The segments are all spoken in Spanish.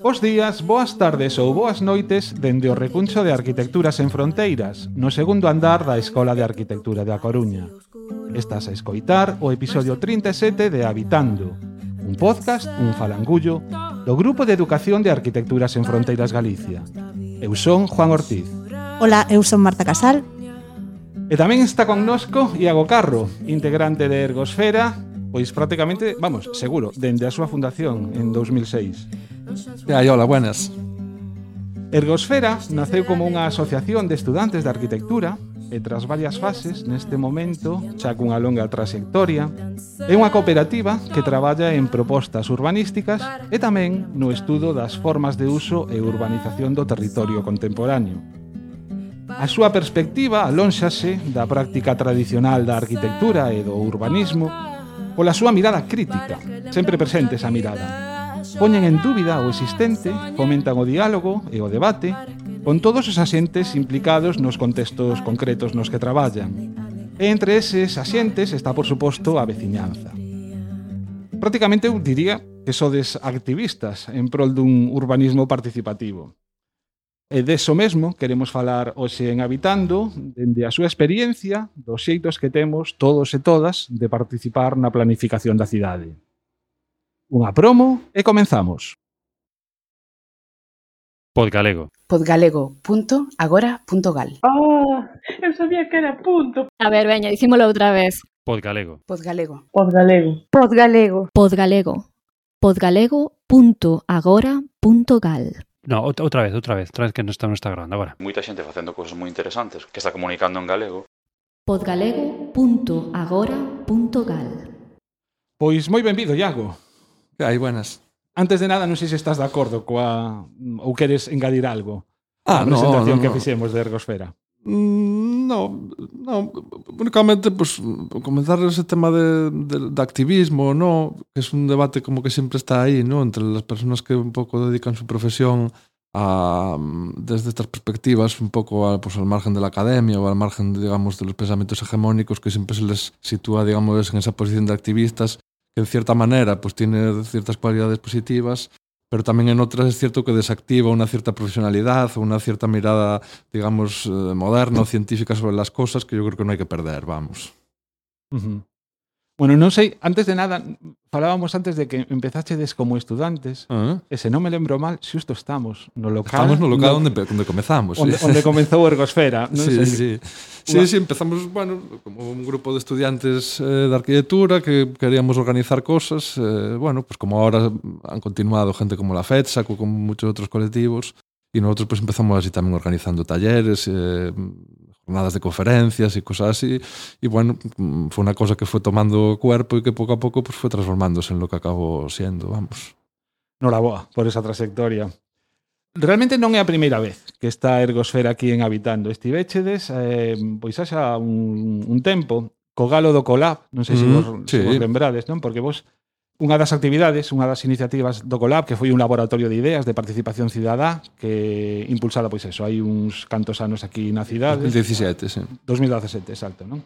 Bos días, boas tardes ou boas noites dende o recuncho de Arquitecturas en Fronteiras, no segundo andar da Escola de Arquitectura da Coruña. Estás a escoitar o episodio 37 de Habitando, un podcast, un falangullo, do Grupo de Educación de Arquitecturas en Fronteiras Galicia. Eu son Juan Ortiz. Ola, eu son Marta Casal. E tamén está connosco Iago Carro, integrante de Ergosfera, pois prácticamente, vamos, seguro, dende a súa fundación en 2006 de Aiola, buenas. Ergosfera naceu como unha asociación de estudantes de arquitectura e tras varias fases, neste momento, xa cunha longa trayectoria, é unha cooperativa que traballa en propostas urbanísticas e tamén no estudo das formas de uso e urbanización do territorio contemporáneo. A súa perspectiva alónxase da práctica tradicional da arquitectura e do urbanismo pola súa mirada crítica, sempre presente esa mirada, poñen en dúbida o existente, fomentan o diálogo e o debate con todos os asentes implicados nos contextos concretos nos que traballan. E entre eses asentes está, por suposto, a veciñanza. Prácticamente eu diría que sodes activistas en prol dun urbanismo participativo. E deso mesmo queremos falar hoxe en Habitando dende a súa experiencia dos xeitos que temos todos e todas de participar na planificación da cidade unha promo e comenzamos. Podgalego. Podgalego.agora.gal Oh, ah, eu sabía que era punto. A ver, veña, dicímolo outra vez. Podgalego. Podgalego. Podgalego. Podgalego. Podgalego. Podgalego.agora.gal No, outra vez, outra vez, outra vez que non está, non está grabando agora. Moita xente facendo cousas moi interesantes que está comunicando en galego. Podgalego.agora.gal Pois moi benvido, Iago. Hai buenas. Antes de nada, non sei se estás de acordo coa ou queres engadir algo. Ah, a presentación no, no, no. que fixemos de Ergosfera. Mm, no, no, únicamente pues, comenzar ese tema de, de, de activismo, ¿no? que es un debate como que siempre está ahí, ¿no? entre las personas que un poco dedican su profesión a, desde estas perspectivas, un poco a, pues, al margen de la academia o al margen, digamos, de los pensamientos hegemónicos que siempre se les sitúa, digamos, en esa posición de activistas que en cierta manera pues, tiene ciertas cualidades positivas, pero también en otras es cierto que desactiva una cierta profesionalidad o una cierta mirada, digamos, eh, moderna o científica sobre las cosas que yo creo que no hay que perder, vamos. Uh. Bueno, non sei, antes de nada, falábamos antes de que empezachedes como estudantes, e se non me lembro mal, xusto estamos no local. Estamos no local onde, onde comezamos. onde, onde comenzou Ergosfera. Non Sí, sei. sí. Sí, sí, empezamos, bueno, como un grupo de estudiantes eh, de arquitectura que queríamos organizar cosas. Eh, bueno, pues como ahora han continuado gente como la FEDSA, como muchos otros colectivos, y nosotros pues empezamos así también organizando talleres, eh, jornadas de conferencias y cosas así. Y bueno, mm, fue una cosa que fue tomando cuerpo y que poco a poco pues, fue transformándose en lo que acabó siendo, vamos. Noraboa por esa trayectoria. Realmente non é a primeira vez que está a ergosfera aquí en Habitando. Estivechedes, eh, pois xa un, un tempo, co galo do Colab, non sei se mm, vos, sí. se vos lembrades, non? Porque vos Unha das actividades, unha das iniciativas do Colab, que foi un laboratorio de ideas de participación cidadá que impulsada, pois eso, hai uns cantos anos aquí na cidade. 2017, sí. 2017, exacto, non?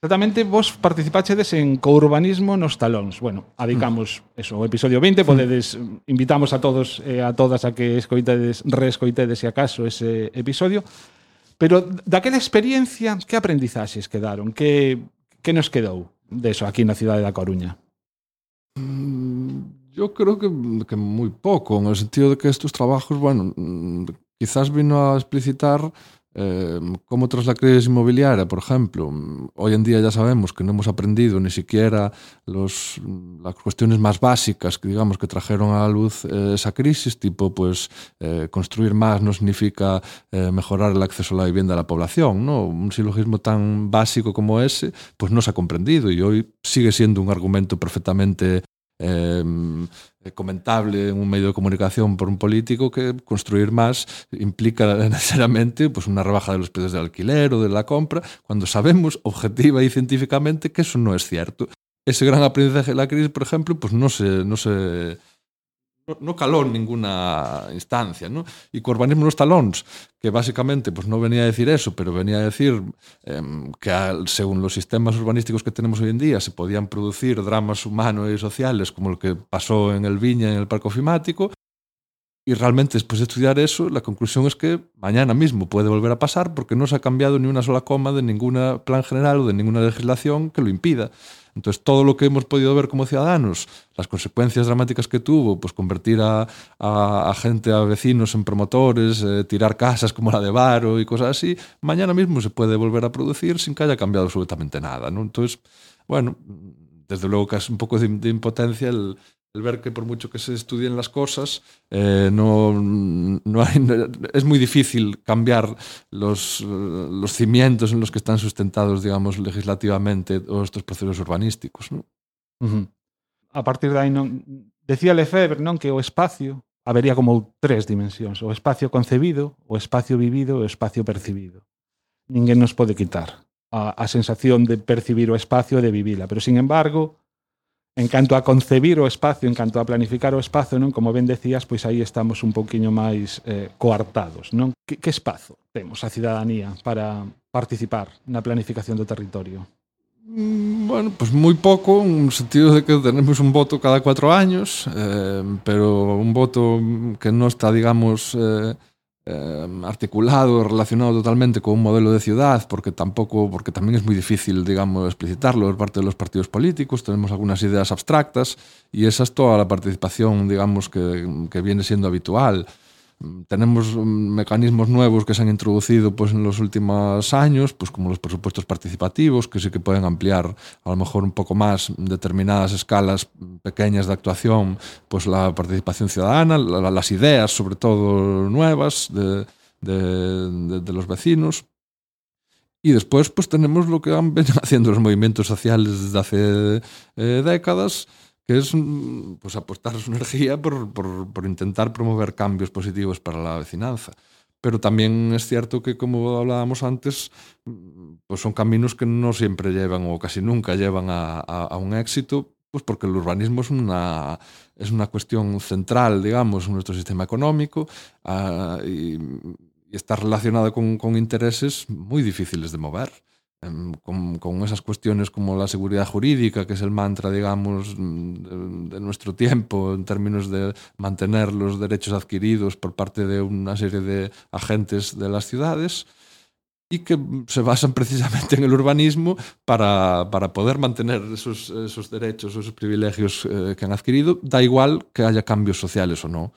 Exactamente, vos participachedes en courbanismo nos talóns. Bueno, adicamos mm. eso, o episodio 20, podedes mm, invitamos a todos e eh, a todas a que escoitedes, reescoitedes se acaso ese episodio. Pero daquela experiencia, que aprendizaxes quedaron? Que que nos quedou de eso aquí na cidade da Coruña? Mm, yo creo que, que muy poco, en el sentido de que estos trabajos, bueno, mm, quizás vino a explicitar eh, cómo tras la crisis inmobiliaria, por ejemplo, mm, hoy en día ya sabemos que no hemos aprendido ni siquiera los, las cuestiones más básicas que digamos que trajeron a la luz eh, esa crisis, tipo pues eh, construir más no significa eh, mejorar el acceso a la vivienda de la población, ¿no? Un silogismo tan básico como ese, pues no se ha comprendido y hoy sigue siendo un argumento perfectamente eh, comentable en un medio de comunicación por un político que construir más implica necesariamente pues, una rebaja de los precios del alquiler o de la compra, cuando sabemos objetiva y científicamente que eso no es cierto. Ese gran aprendizaje de la crisis, por ejemplo, pues no se, no se no, no caló en ninguna instancia, ¿no? Y co urbanismo nos talóns, que básicamente pues no venía a decir eso, pero venía a decir eh, que según los sistemas urbanísticos que tenemos hoy en día se podían producir dramas humanos y sociales como el que pasó en el Viña, en el Parque Ofimático, y realmente después de estudiar eso, la conclusión es que mañana mismo puede volver a pasar porque no se ha cambiado ni una sola coma de ningún plan general o de ninguna legislación que lo impida. Entonces, todo lo que hemos podido ver como ciudadanos, las consecuencias dramáticas que tuvo, pues convertir a, a, gente, a vecinos en promotores, eh, tirar casas como la de Varo y cosas así, mañana mismo se puede volver a producir sin que haya cambiado absolutamente nada. Entonces, bueno, desde luego que es un poco de, de impotencia el, el ver que por mucho que se estudien las cosas, eh, no, no hay, es muy difícil cambiar los, los, cimientos en los que están sustentados, digamos, legislativamente todos estos procesos urbanísticos. ¿no? Uh -huh. A partir de aí, non, decía Lefebvre non que o espacio habería como tres dimensións, o espacio concebido, o espacio vivido o espacio percibido. Ninguén nos pode quitar a, a sensación de percibir o espacio e de vivila, pero sin embargo, En canto a concebir o espacio, en canto a planificar o espazo, non como ben decías, pois aí estamos un pouquiño máis eh, coartados. Non? Que, que espazo temos a cidadanía para participar na planificación do territorio? Mm, bueno, pues moi pouco, un sentido de que tenemos un voto cada cuatro años, eh, pero un voto que non está, digamos, eh, eh, articulado relacionado totalmente con un modelo de ciudad, porque tampoco, porque también es muy difícil, digamos, explicitarlo por parte de los partidos políticos, tenemos algunas ideas abstractas, y esa es toda la participación, digamos, que, que viene siendo habitual, Tenemos mecanismos nuevos que se han introducido pues, en los últimos años, pues, como los presupuestos participativos, que sí que pueden ampliar a lo mejor un poco más determinadas escalas pequeñas de actuación, pues la participación ciudadana, la, las ideas sobre todo nuevas de, de los vecinos. Y después pues tenemos lo que han venido haciendo los movimientos sociales desde hace eh, décadas, que es pues, apostar su energía por, por, por, intentar promover cambios positivos para la vecinanza. Pero también es cierto que, como hablábamos antes, pues son caminos que no siempre llevan o casi nunca llevan a, a, un éxito, pues porque el urbanismo es una, es una cuestión central, digamos, en nuestro sistema económico uh, y, está relacionada con, con intereses muy difíciles de mover con, con, esas cuestiones como la seguridad jurídica, que es el mantra, digamos, de, de, nuestro tiempo en términos de mantener los derechos adquiridos por parte de una serie de agentes de las ciudades y que se basan precisamente en el urbanismo para, para poder mantener esos, esos, derechos, esos privilegios eh, que han adquirido, da igual que haya cambios sociales o no.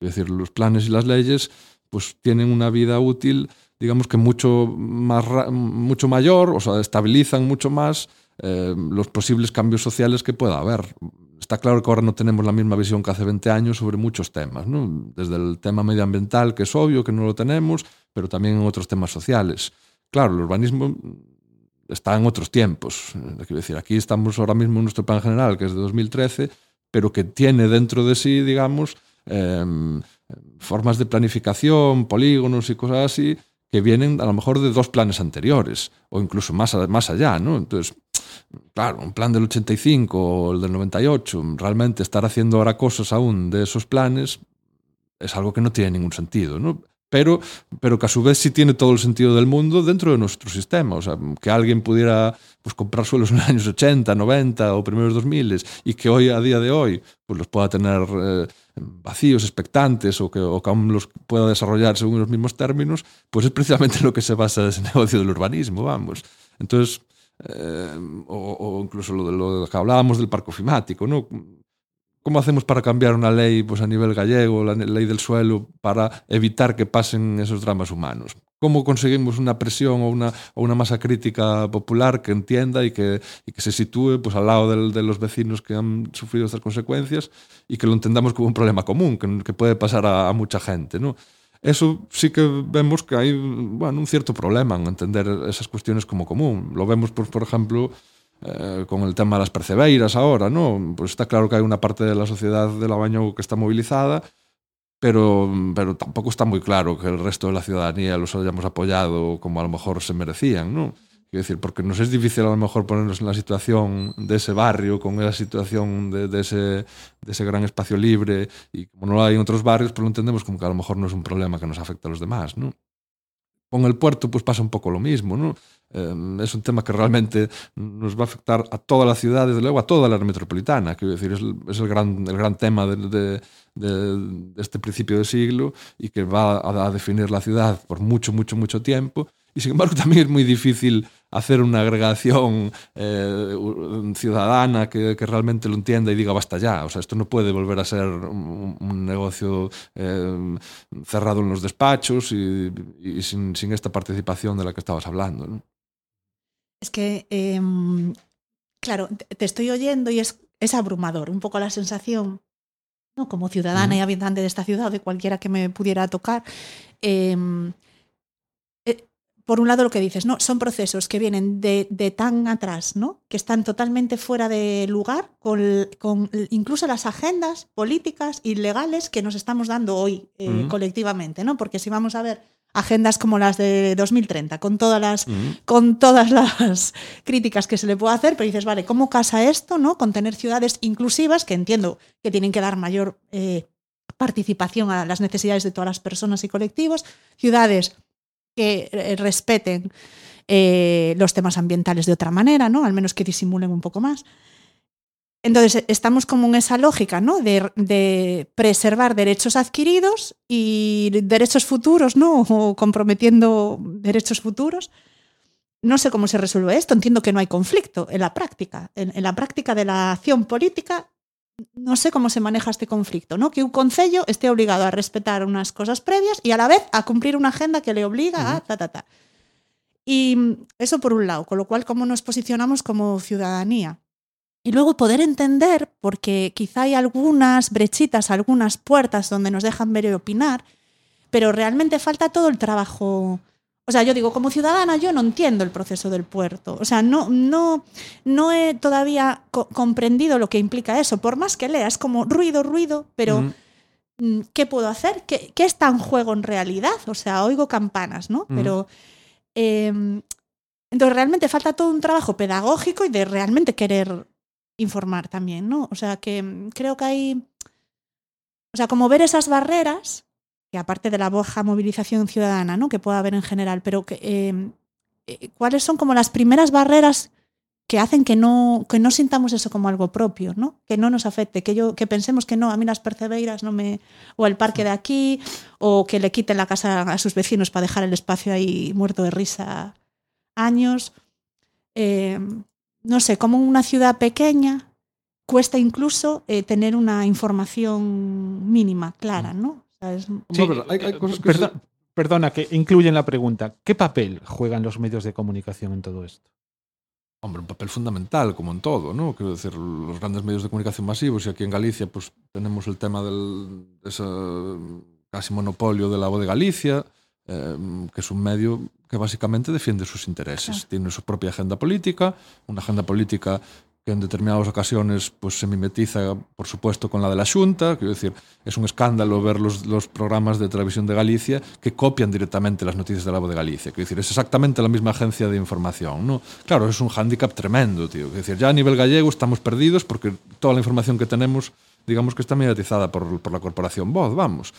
Es decir, los planes y las leyes pues tienen una vida útil digamos que mucho, más, mucho mayor, o sea, estabilizan mucho más eh, los posibles cambios sociales que pueda haber. Está claro que ahora no tenemos la misma visión que hace 20 años sobre muchos temas, ¿no? desde el tema medioambiental, que es obvio que no lo tenemos, pero también en otros temas sociales. Claro, el urbanismo está en otros tiempos. Quiero decir, aquí estamos ahora mismo en nuestro plan general, que es de 2013, pero que tiene dentro de sí, digamos, eh, formas de planificación, polígonos y cosas así, que vienen a lo mejor de dos planes anteriores o incluso más, más allá, ¿no? Entonces, claro, un plan del 85 o el del 98, realmente estar haciendo ahora cosas aún de esos planes es algo que no tiene ningún sentido. pero pero que a su vez sí tiene todo el sentido del mundo dentro de nuestro sistema, o sea, que alguien pudiera pues comprar suelos en los años 80, 90 o primeros 2000 y que hoy a día de hoy pues los pueda tener eh, vacíos, expectantes o que, o que aún los pueda desarrollar según los mismos términos, pues es precisamente lo que se basa ese negocio del urbanismo, vamos. Entonces, eh, o, o, incluso lo de lo que hablábamos del parco ofimático, ¿no? ¿Cómo hacemos para cambiar una ley pues, a nivel gallego, la ley del suelo, para evitar que pasen esos dramas humanos? ¿Cómo conseguimos una presión o una, o una masa crítica popular que entienda y que, y que se sitúe pues, al lado del, de los vecinos que han sufrido estas consecuencias y que lo entendamos como un problema común, que, que puede pasar a, a mucha gente? ¿no? Eso sí que vemos que hay bueno, un cierto problema en entender esas cuestiones como común. Lo vemos, pues, por ejemplo, eh, con el tema de las percebeiras ahora, ¿no? Pues está claro que hay una parte de la sociedad de Labaño que está movilizada, pero, pero tampoco está muy claro que el resto de la ciudadanía los hayamos apoyado como a lo mejor se merecían, ¿no? Quiero decir, porque nos es difícil a lo mejor ponernos en la situación de ese barrio, con esa situación de, de, ese, de ese gran espacio libre, y como no lo hay en otros barrios, pues lo entendemos como que a lo mejor no es un problema que nos afecta a los demás, ¿no? Con el puerto pues pasa un poco lo mismo, ¿no? Eh, es un tema que realmente nos va a afectar a toda la ciudad, desde luego a toda la área metropolitana, quiero decir, es el, es el, gran, el gran tema de, de, este principio de siglo y que va a, a definir la ciudad por mucho, mucho, mucho tiempo. Y sin embargo también es muy difícil hacer una agregación eh, ciudadana que, que, realmente lo entienda y diga basta ya. O sea, esto no puede volver a ser un, un negocio eh, cerrado en los despachos y, y sin, sin, esta participación de la que estabas hablando. ¿no? Es que, eh, claro, te estoy oyendo y es, es abrumador, un poco la sensación, ¿no? como ciudadana y habitante de esta ciudad de cualquiera que me pudiera tocar. Eh, por un lado lo que dices, ¿no? Son procesos que vienen de, de tan atrás, ¿no? Que están totalmente fuera de lugar con, con, incluso las agendas políticas y legales que nos estamos dando hoy eh, uh -huh. colectivamente, ¿no? Porque si vamos a ver agendas como las de 2030, con todas las, uh -huh. con todas las críticas que se le puede hacer, pero dices, vale, ¿cómo casa esto, no? Con tener ciudades inclusivas, que entiendo que tienen que dar mayor eh, participación a las necesidades de todas las personas y colectivos, ciudades que eh, respeten eh, los temas ambientales de otra manera, ¿no? Al menos que disimulen un poco más. Entonces, estamos como en esa lógica, ¿no? De, preservar derechos adquiridos y derechos futuros, ¿no? O comprometiendo derechos futuros. No sé cómo se resuelve esto. Entiendo que no hay conflicto en la práctica. En la práctica de la acción política, no sé cómo se maneja este conflicto, ¿no? Que un concello esté obligado a respetar unas cosas previas y a la vez a cumplir una agenda que le obliga uh -huh. a ta, ta, ta. Y eso por un lado, con lo cual, cómo nos posicionamos como ciudadanía. Y luego poder entender, porque quizá hay algunas brechitas, algunas puertas donde nos dejan ver y opinar, pero realmente falta todo el trabajo. O sea, yo digo, como ciudadana yo no entiendo el proceso del puerto. O sea, no, no, no he todavía co comprendido lo que implica eso. Por más que lea, es como ruido, ruido, pero -huh. ¿qué puedo hacer? ¿Qué, ¿Qué, está en juego en realidad? O sea, oigo campanas, ¿no? Pero... Eh, entonces realmente falta todo un trabajo pedagógico y de realmente querer informar también, ¿no? O sea, que mm, creo que hay, o sea, como ver esas barreras, que aparte de la baja movilización ciudadana, ¿no? Que pueda haber en general, pero que, eh, cuáles son como las primeras barreras que hacen que no, que no sintamos eso como algo propio, ¿no? Que no nos afecte, que yo, que pensemos que no, a mí las percebeiras no me, o el parque de aquí, o que le quiten la casa a sus vecinos para dejar el espacio ahí muerto de risa años. Eh, no sé, como una ciudad pequeña cuesta incluso eh, tener una información mínima, clara, ¿no? Es... sí, no, hay, hay cosas que perdón, se... Perdona, que incluyen la pregunta. ¿Qué papel juegan los medios de comunicación en todo esto? Hombre, un papel fundamental, como en todo, ¿no? Quiero decir, los grandes medios de comunicación masivos, y aquí en Galicia, pues tenemos el tema del de ese casi monopolio de la voz de Galicia, eh, que es un medio que básicamente defiende sus intereses. Claro. Tiene su propia agenda política, una agenda política que en determinadas ocasiones pues, se mimetiza, por supuesto, con la de la Xunta. Quiero decir, es un escándalo ver los, los programas de televisión de Galicia que copian directamente las noticias de la voz de Galicia. Quiero decir, es exactamente la misma agencia de información. ¿no? Claro, es un hándicap tremendo, tío. Quiero decir, ya a nivel gallego estamos perdidos porque toda la información que tenemos, digamos que está mediatizada por, por la corporación Voz, vamos.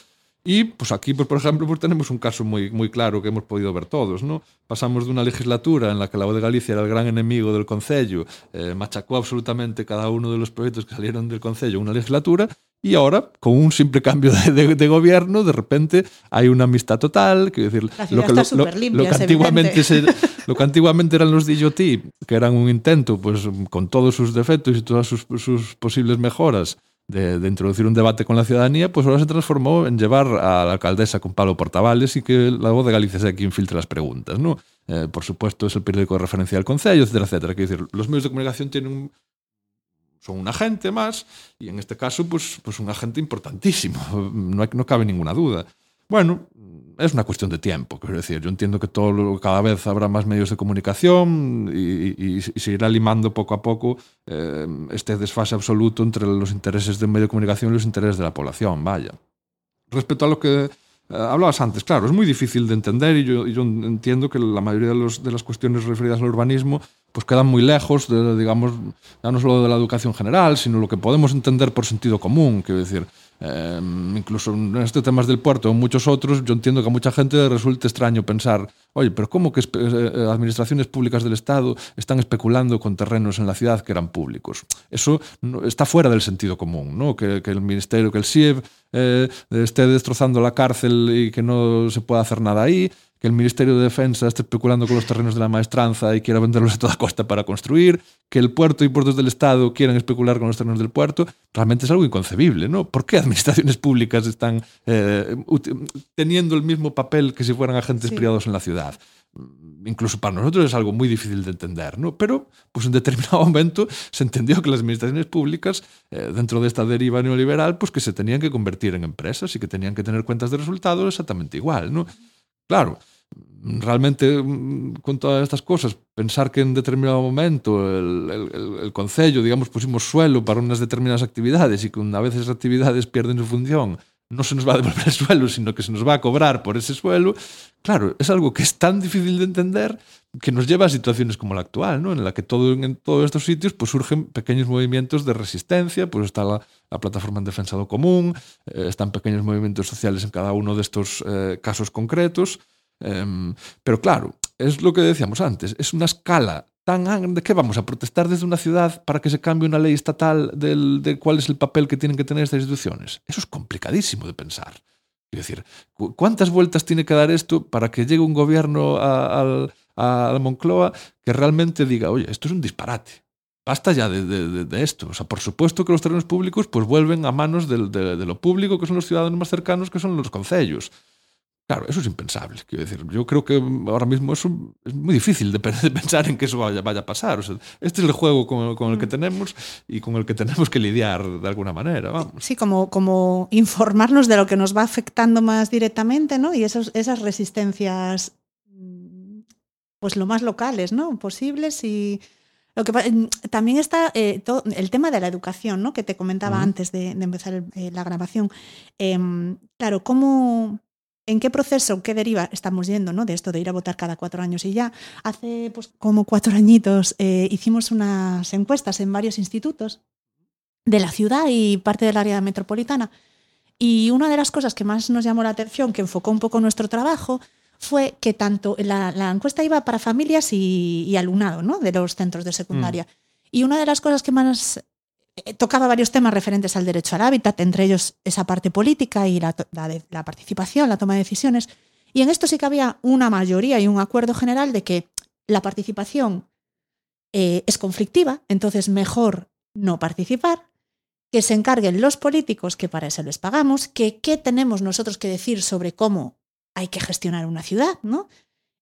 Y pues aquí, pues, por ejemplo, pues tenemos un caso muy, muy claro que hemos podido ver todos. ¿no? Pasamos de una legislatura en la que la voz de Galicia era el gran enemigo del Concello, eh, machacó absolutamente cada uno de los proyectos que salieron del Concello en una legislatura, y ahora, con un simple cambio de, de, de, gobierno, de repente hay una amistad total. Quiero decir, lo que, lo, lo, que antiguamente se, lo que antiguamente eran los DJT, que eran un intento, pues con todos sus defectos y todas sus, sus posibles mejoras, de, de, introducir un debate con la ciudadanía, pues ahora se transformó en llevar a la alcaldesa con Pablo Portavales y que la voz de Galicia sea quien filtre las preguntas. ¿no? Eh, por supuesto, es el periódico de referencia del Concello, etcétera, etcétera. Quiero decir, los medios de comunicación tienen un, son un agente más y en este caso, pues, pues un agente importantísimo, no, no cabe ninguna duda. Bueno, es una cuestión de tiempo, quiero decir. Yo entiendo que todo cada vez habrá más medios de comunicación y, se irá limando poco a poco eh, este desfase absoluto entre los intereses del medio de comunicación y los intereses de la población, vaya. Respecto a lo que eh, hablabas antes, claro, es muy difícil de entender y yo, entiendo que la mayoría de, de las cuestiones referidas al urbanismo pues quedan muy lejos de, digamos, ya no solo de la educación general, sino lo que podemos entender por sentido común, quiero decir, eh, incluso en este temas del puerto en muchos otros, yo entiendo que a mucha gente le resulta extraño pensar, oye, pero ¿cómo que espe- eh, administraciones públicas del Estado están especulando con terrenos en la ciudad que eran públicos? Eso está fuera del sentido común, ¿no? Que, que el Ministerio, que el SIEB eh, esté destrozando la cárcel y que no se pueda hacer nada ahí, que el Ministerio de Defensa esté especulando con los terrenos de la maestranza y quiera venderlos a toda costa para construir, que el puerto y puertos del Estado quieran especular con los terrenos del puerto, realmente es algo inconcebible, ¿no? ¿Por qué administraciones públicas están eh, teniendo el mismo papel que si fueran agentes Sí. privados en la ciudad? Mm, Incluso para nosotros es algo muy difícil de entender, ¿no? Pero, pues en determinado momento se entendió que las administraciones públicas, eh, dentro de esta deriva neoliberal, pues que se tenían que convertir en empresas y que tenían que tener cuentas de resultados exactamente igual, ¿no? Claro, realmente mm, con todas estas cosas, pensar que en determinado momento el, el, el Concello, digamos, pusimos suelo para unas determinadas actividades y que una vez esas actividades pierden su función, no se nos va a devolver el suelo, sino que se nos va a cobrar por ese suelo, claro, es algo que es tan difícil de entender que nos lleva a situaciones como la actual, ¿no? en la que todo, en todos estos sitios pues, surgen pequeños movimientos de resistencia, pues está la, la plataforma en defensa do común, eh, están pequeños movimientos sociales en cada uno de estos eh, casos concretos, eh, pero claro, es lo que decíamos antes, es una escala tan grande que vamos a protestar desde una ciudad para que se cambie una ley estatal del, de cuál es el papel que tienen que tener estas instituciones. Eso es complicadísimo de pensar. Es decir, ¿cu- ¿cuántas vueltas tiene que dar esto para que llegue un gobierno a, a Moncloa que realmente diga, oye, esto es un disparate? Basta ya de, de- de- de esto. O sea, por supuesto que los terrenos públicos pues vuelven a manos del- de, de lo público, que son los ciudadanos más cercanos, que son los concellos. Claro, eso es impensable. Quiero decir, yo creo que ahora mismo es muy difícil de, pe- de pensar en que eso vaya, vaya a pasar. O sea, este es el juego con, con el que tenemos y con el que tenemos que lidiar de alguna manera. Vamos. Sí, como, como informarnos de lo que nos va afectando más directamente, ¿no? Y esos, esas resistencias, mm, pues lo más locales, ¿no? Posibles y... Lo que, pa- mm, también está eh, todo, el tema de la educación, ¿no? Que te comentaba antes de, de empezar el- eh, la grabación. Em, claro, ¿cómo, ¿en qué proceso, qué deriva estamos yendo, ¿no? De esto de ir a votar cada cuatro años y ya. Hace pues como cuatro añitos eh, hicimos unas encuestas en varios institutos de la ciudad y parte del área metropolitana. Y una de las cosas que más nos llamó la atención, que enfocó un poco nuestro trabajo, fue que tanto la, la encuesta iba para familias y, y alumnado ¿no? de los centros de secundaria. Y una de las cosas que más tocaba varios temas referentes al derecho al hábitat, entre ellos esa parte política y la participación, la toma de decisiones. Y en esto sí que había una mayoría y un acuerdo general de que la participación eh, es conflictiva, entonces mejor no participar, que se encarguen los políticos, que para eso les pagamos, que qué tenemos nosotros que decir sobre cómo hay que gestionar una ciudad, ¿no?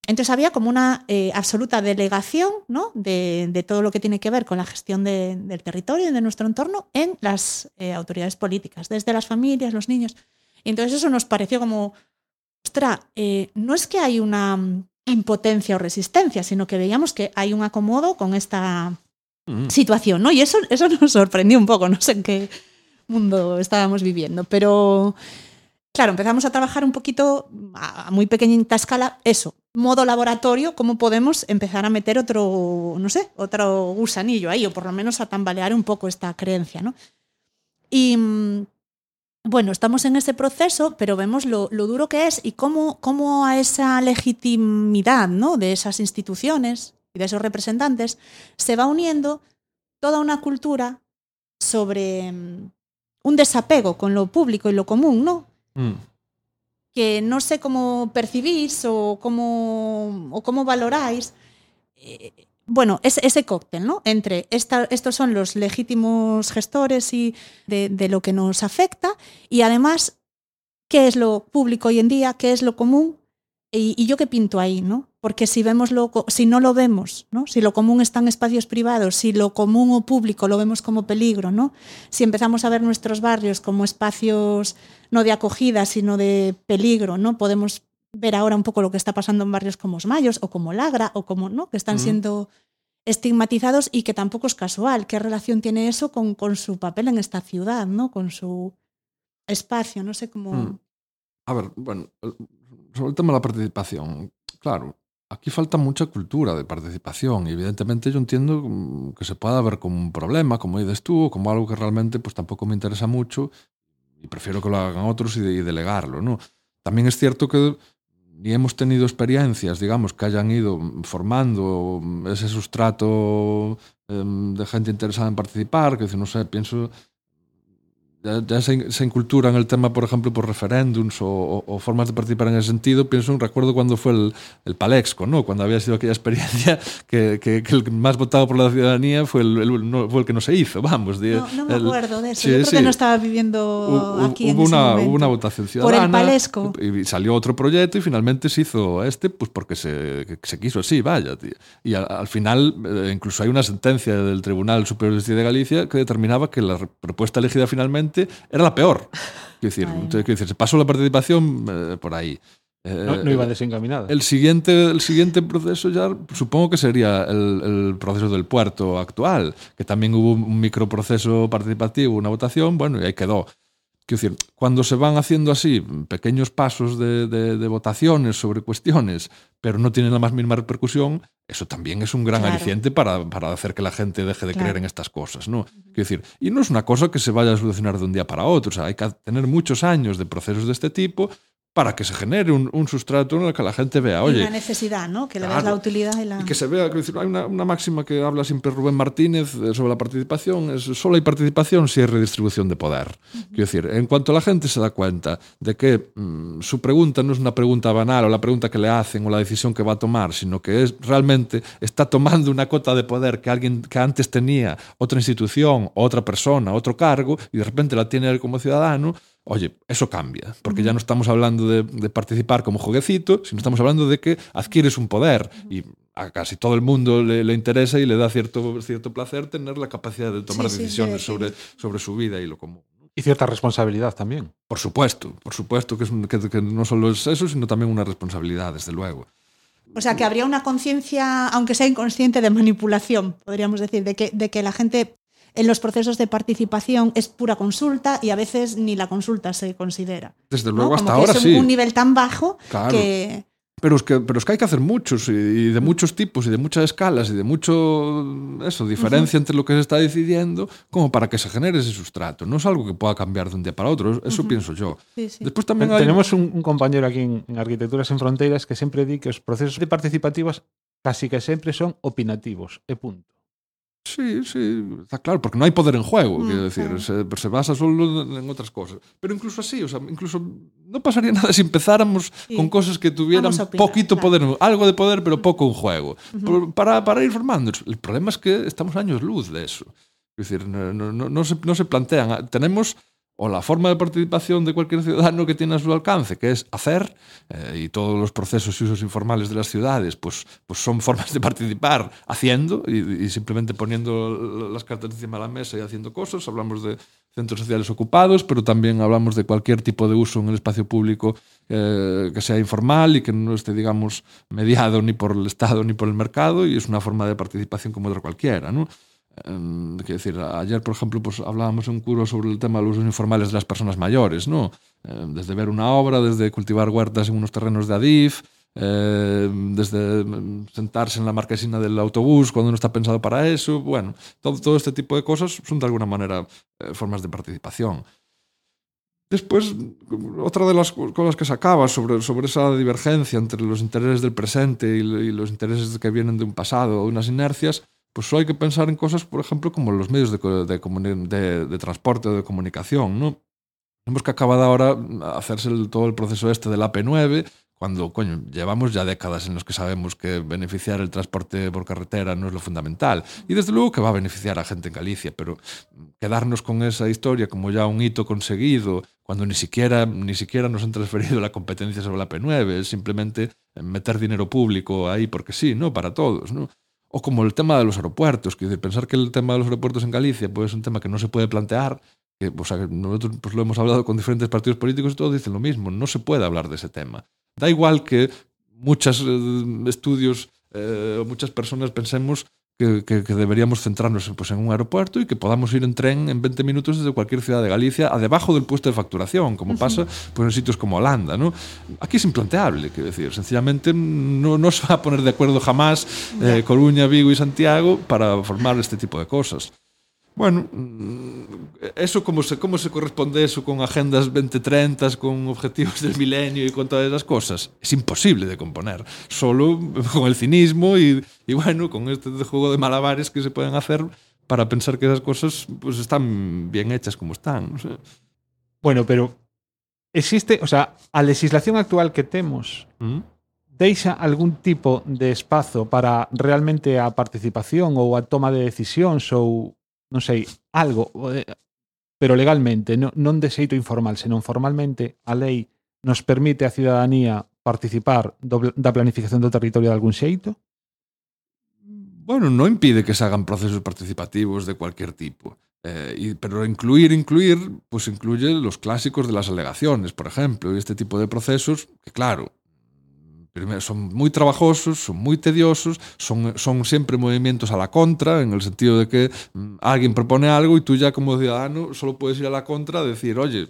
Entonces había como una eh, absoluta delegación ¿no? de, de todo lo que tiene que ver con la gestión de- del territorio y de nuestro entorno en las eh, autoridades políticas, desde las familias, los niños. Y entonces eso nos pareció como, ostra, eh, no es que hay una mm, impotencia o resistencia, sino que veíamos que hay un acomodo con esta Mm. situación, ¿no? Y eso, eso nos sorprendió un poco, no sé en qué mundo estábamos viviendo, pero claro, empezamos a trabajar un poquito a muy pequeñita escala eso, modo laboratorio, cómo podemos empezar a meter otro, no sé, otro gusanillo ahí, o por lo menos a tambalear un poco esta creencia, ¿no? Y mm, bueno, estamos en ese proceso, pero vemos lo, lo duro que es y cómo, cómo a esa legitimidad ¿no? de esas instituciones y de esos representantes se va uniendo toda una cultura sobre mm, un desapego con lo público y lo común, ¿no? Mm. que no sé cómo percibís o cómo, o cómo valoráis. eh, bueno, es, ese cóctel, ¿no? Entre esta- estos son los legítimos gestores y de, lo que nos afecta y además qué es lo público hoy en día, qué es lo común y, y yo qué pinto ahí, ¿no? Porque si, vemos lo, si no lo vemos, ¿no? si lo común está en espacios privados, si lo común o público lo vemos como peligro, ¿no? si empezamos a ver nuestros barrios como espacios no de acogida, sino de peligro, ¿no? podemos ver ahora un poco lo que está pasando en barrios como Os Mayos o como Lagra o como, ¿no? que están siendo estigmatizados y que tampoco es casual. ¿Qué relación tiene eso con, con su papel en esta ciudad, ¿no? con su espacio? No sé cómo... Mm. A ver, bueno, sobre el tema de la participación, claro, aquí falta mucha cultura de participación y evidentemente yo entiendo mm, que se pueda ver como un problema, como dices tú, o como algo que realmente pues tampoco me interesa mucho y prefiero que lo hagan otros y, de- y delegarlo, ¿no? También es cierto que ni hemos tenido experiencias, digamos, que hayan ido formando ese sustrato em, de gente interesada en participar, que no sé, pienso ya, ya se, se inculturan el tema, por ejemplo, por referéndums o, o- o formas de participar en ese sentido. Pienso, recuerdo cuando fue el, el Palexco, ¿no? Cuando había sido aquella experiencia que, que- que el más votado por la ciudadanía fue el, el- no- fue el que no se hizo, vamos. No, no me acuerdo de eso. sí, Yo creo sí. que no estaba viviendo aquí en hubo, ese una, hubo una votación Por el ciudadana Palesco. y salió otro proyecto y finalmente se hizo este pues porque se, se quiso así, vaya. tío. Y al, al final eh, incluso hay una sentencia del Tribunal Superior de Justicia de Galicia que determinaba que la propuesta elegida finalmente era la peor. Quiero decir, entonces, quiero decir, se pasó la participación eh, por ahí. Eh, No, no iba desencaminada. el siguiente, el siguiente proceso ya supongo que sería el, el proceso del puerto actual, que también hubo un microproceso participativo, una votación, bueno, y ahí quedó. Quiero decir, cuando se van haciendo así pequeños pasos de, de- de votaciones sobre cuestiones, pero no tienen la más mínima repercusión, eso también es un gran Claro. aliciente para, para hacer que la gente deje de Claro. creer en estas cosas, ¿no? Quiero decir, y no es una cosa que se vaya a solucionar de un día para otro, o sea, hay que tener muchos años de procesos de este tipo para que se genere un, un sustrato en el que la gente vea, Y oye, una necesidad, ¿no? Que le la utilidad y la... y que se vea, decir, hay una, una máxima que habla siempre Rubén Martínez eh, sobre la participación, es solo hay participación si hay redistribución de poder. Quiero decir, en cuanto la gente se da cuenta de que mm, su pregunta no es una pregunta banal o la pregunta que le hacen o la decisión que va a tomar, sino que es realmente está tomando una cota de poder que alguien que antes tenía otra institución, otra persona, otro cargo y de repente la tiene él como ciudadano, Oye, eso cambia, porque ya no estamos hablando de, de participar como jueguecito, sino estamos hablando de que adquieres un poder y a casi todo el mundo le, le interesa y le da cierto, cierto placer tener la capacidad de tomar Sí, sí, decisiones de sobre, sobre su vida y lo común. Y cierta responsabilidad también. Por supuesto, por supuesto que, es un- que, que no solo es eso, sino también una responsabilidad, desde luego. O sea, que habría una conciencia, aunque sea inconsciente, de manipulación, podríamos decir, de que, de que la gente en los procesos de participación es pura consulta y a veces ni la consulta se considera. Desde ¿no? luego, hasta Como que ahora es sí. un nivel tan bajo Claro. que... Pero es, que, pero es que hay que hacer muchos y, y de muchos tipos y de muchas escalas y de mucho eso, diferencia entre lo que se está decidiendo como para que se genere ese sustrato. No es algo que pueda cambiar de un día para otro, eso pienso yo. Sí, sí. Después también Ten- hay... Tenemos un, un compañero aquí en, en Arquitecturas en Fronteras que sempre di que os procesos de participativos casi que sempre son opinativos, e punto. Sí, sí, está claro, porque no hay poder en juego, Mm, quiero decir, claro. se, se basa solo en otras cosas. Pero incluso así, o sea, incluso no pasaría nada si empezáramos Sí. con cosas que tuvieran opinar, poquito claro. poder, algo de poder, pero poco en juego, Por- para, para ir formando. El problema es que estamos años luz de eso. Es decir, no, no- no- no se, no se plantean. Tenemos o la forma de participación de cualquier ciudadano que tiene a su alcance, que es hacer, eh, y todos los procesos y usos informales de las ciudades, pues, pues son formas de participar haciendo y, simplemente poniendo las cartas encima de la mesa y haciendo cosas. Hablamos de centros sociales ocupados, pero también hablamos de cualquier tipo de uso en el espacio público eh, que sea informal y que no esté, digamos, mediado ni por el Estado ni por el mercado, y es una forma de participación como otra cualquiera, ¿no? Em, quiero decir, ayer, por ejemplo, pues hablábamos en un curso sobre el tema de los usos informales de las personas mayores, ¿no? Em, desde ver una obra, desde cultivar huertas en unos terrenos de Adif, em, desde sentarse en la marquesina del autobús cuando no está pensado para eso. Bueno, todo, todo este tipo de cosas son de alguna manera eh, formas de participación. Después, otra de las cosas que sacaba sobre, sobre esa divergencia entre los intereses del presente y, lo- y los intereses que vienen de un pasado unas inercias, pues solo hay que pensar en cosas, por ejemplo, como los medios de, transporte o de comunicación, ¿no? Vemos que acaba de ahora hacerse todo el proceso este del AP9, cuando, coño, llevamos ya décadas en los que sabemos que beneficiar el transporte por carretera no es lo fundamental. Y desde luego que va a beneficiar a gente en Galicia, pero quedarnos con esa historia como ya un hito conseguido, cuando ni siquiera, ni siquiera nos han transferido la competencia sobre la P9, es simplemente meter dinero público ahí porque sí, ¿no? Para todos, ¿no? O como el tema de los aeropuertos, que pensar que el tema de los aeropuertos en Galicia pues, es un tema que no se puede plantear, que, nosotros pues, lo hemos hablado con diferentes partidos políticos y todos dicen lo mismo, no se puede hablar de ese tema. Da igual que muchos eh, estudios eh, muchas personas pensemos que, que, que deberíamos centrarnos pues, en un aeropuerto y que podamos ir en tren en 20 minutos desde cualquier ciudad de Galicia a debajo del puesto de facturación, como pasa pues, en sitios como Holanda. ¿no? Aquí es implanteable, quiero decir, sencillamente no, no se va a poner de acuerdo jamás eh, Coruña, Vigo y Santiago para formar este tipo de cosas. Bueno, mm, eso como se, cómo se corresponde eso con agendas 2030, con objetivos del milenio y con todas esas cosas. Es imposible de componer. Solo con el cinismo y, y bueno, con este juego de malabares que se pueden hacer para pensar que esas cosas pues están bien hechas como están. No sé. Bueno, pero existe, o sea, a legislación actual que temos ¿Mm? deixa algún tipo de espazo para realmente a participación ou a toma de decisións ou non sei, algo, eh, pero legalmente, non, non de xeito informal, senón formalmente, a lei nos permite a ciudadanía participar do, da planificación do territorio de algún xeito? Bueno, no impide que se hagan procesos participativos de cualquier tipo. Eh, pero incluir, incluir, pues incluye los clásicos de las alegaciones, por ejemplo, y este tipo de procesos que, claro, Primeiro, son moi trabajosos, son moi tediosos, son, son sempre movimentos a la contra, en el sentido de que mm, alguén propone algo e tú ya como ciudadano solo puedes ir a la contra a decir, oye,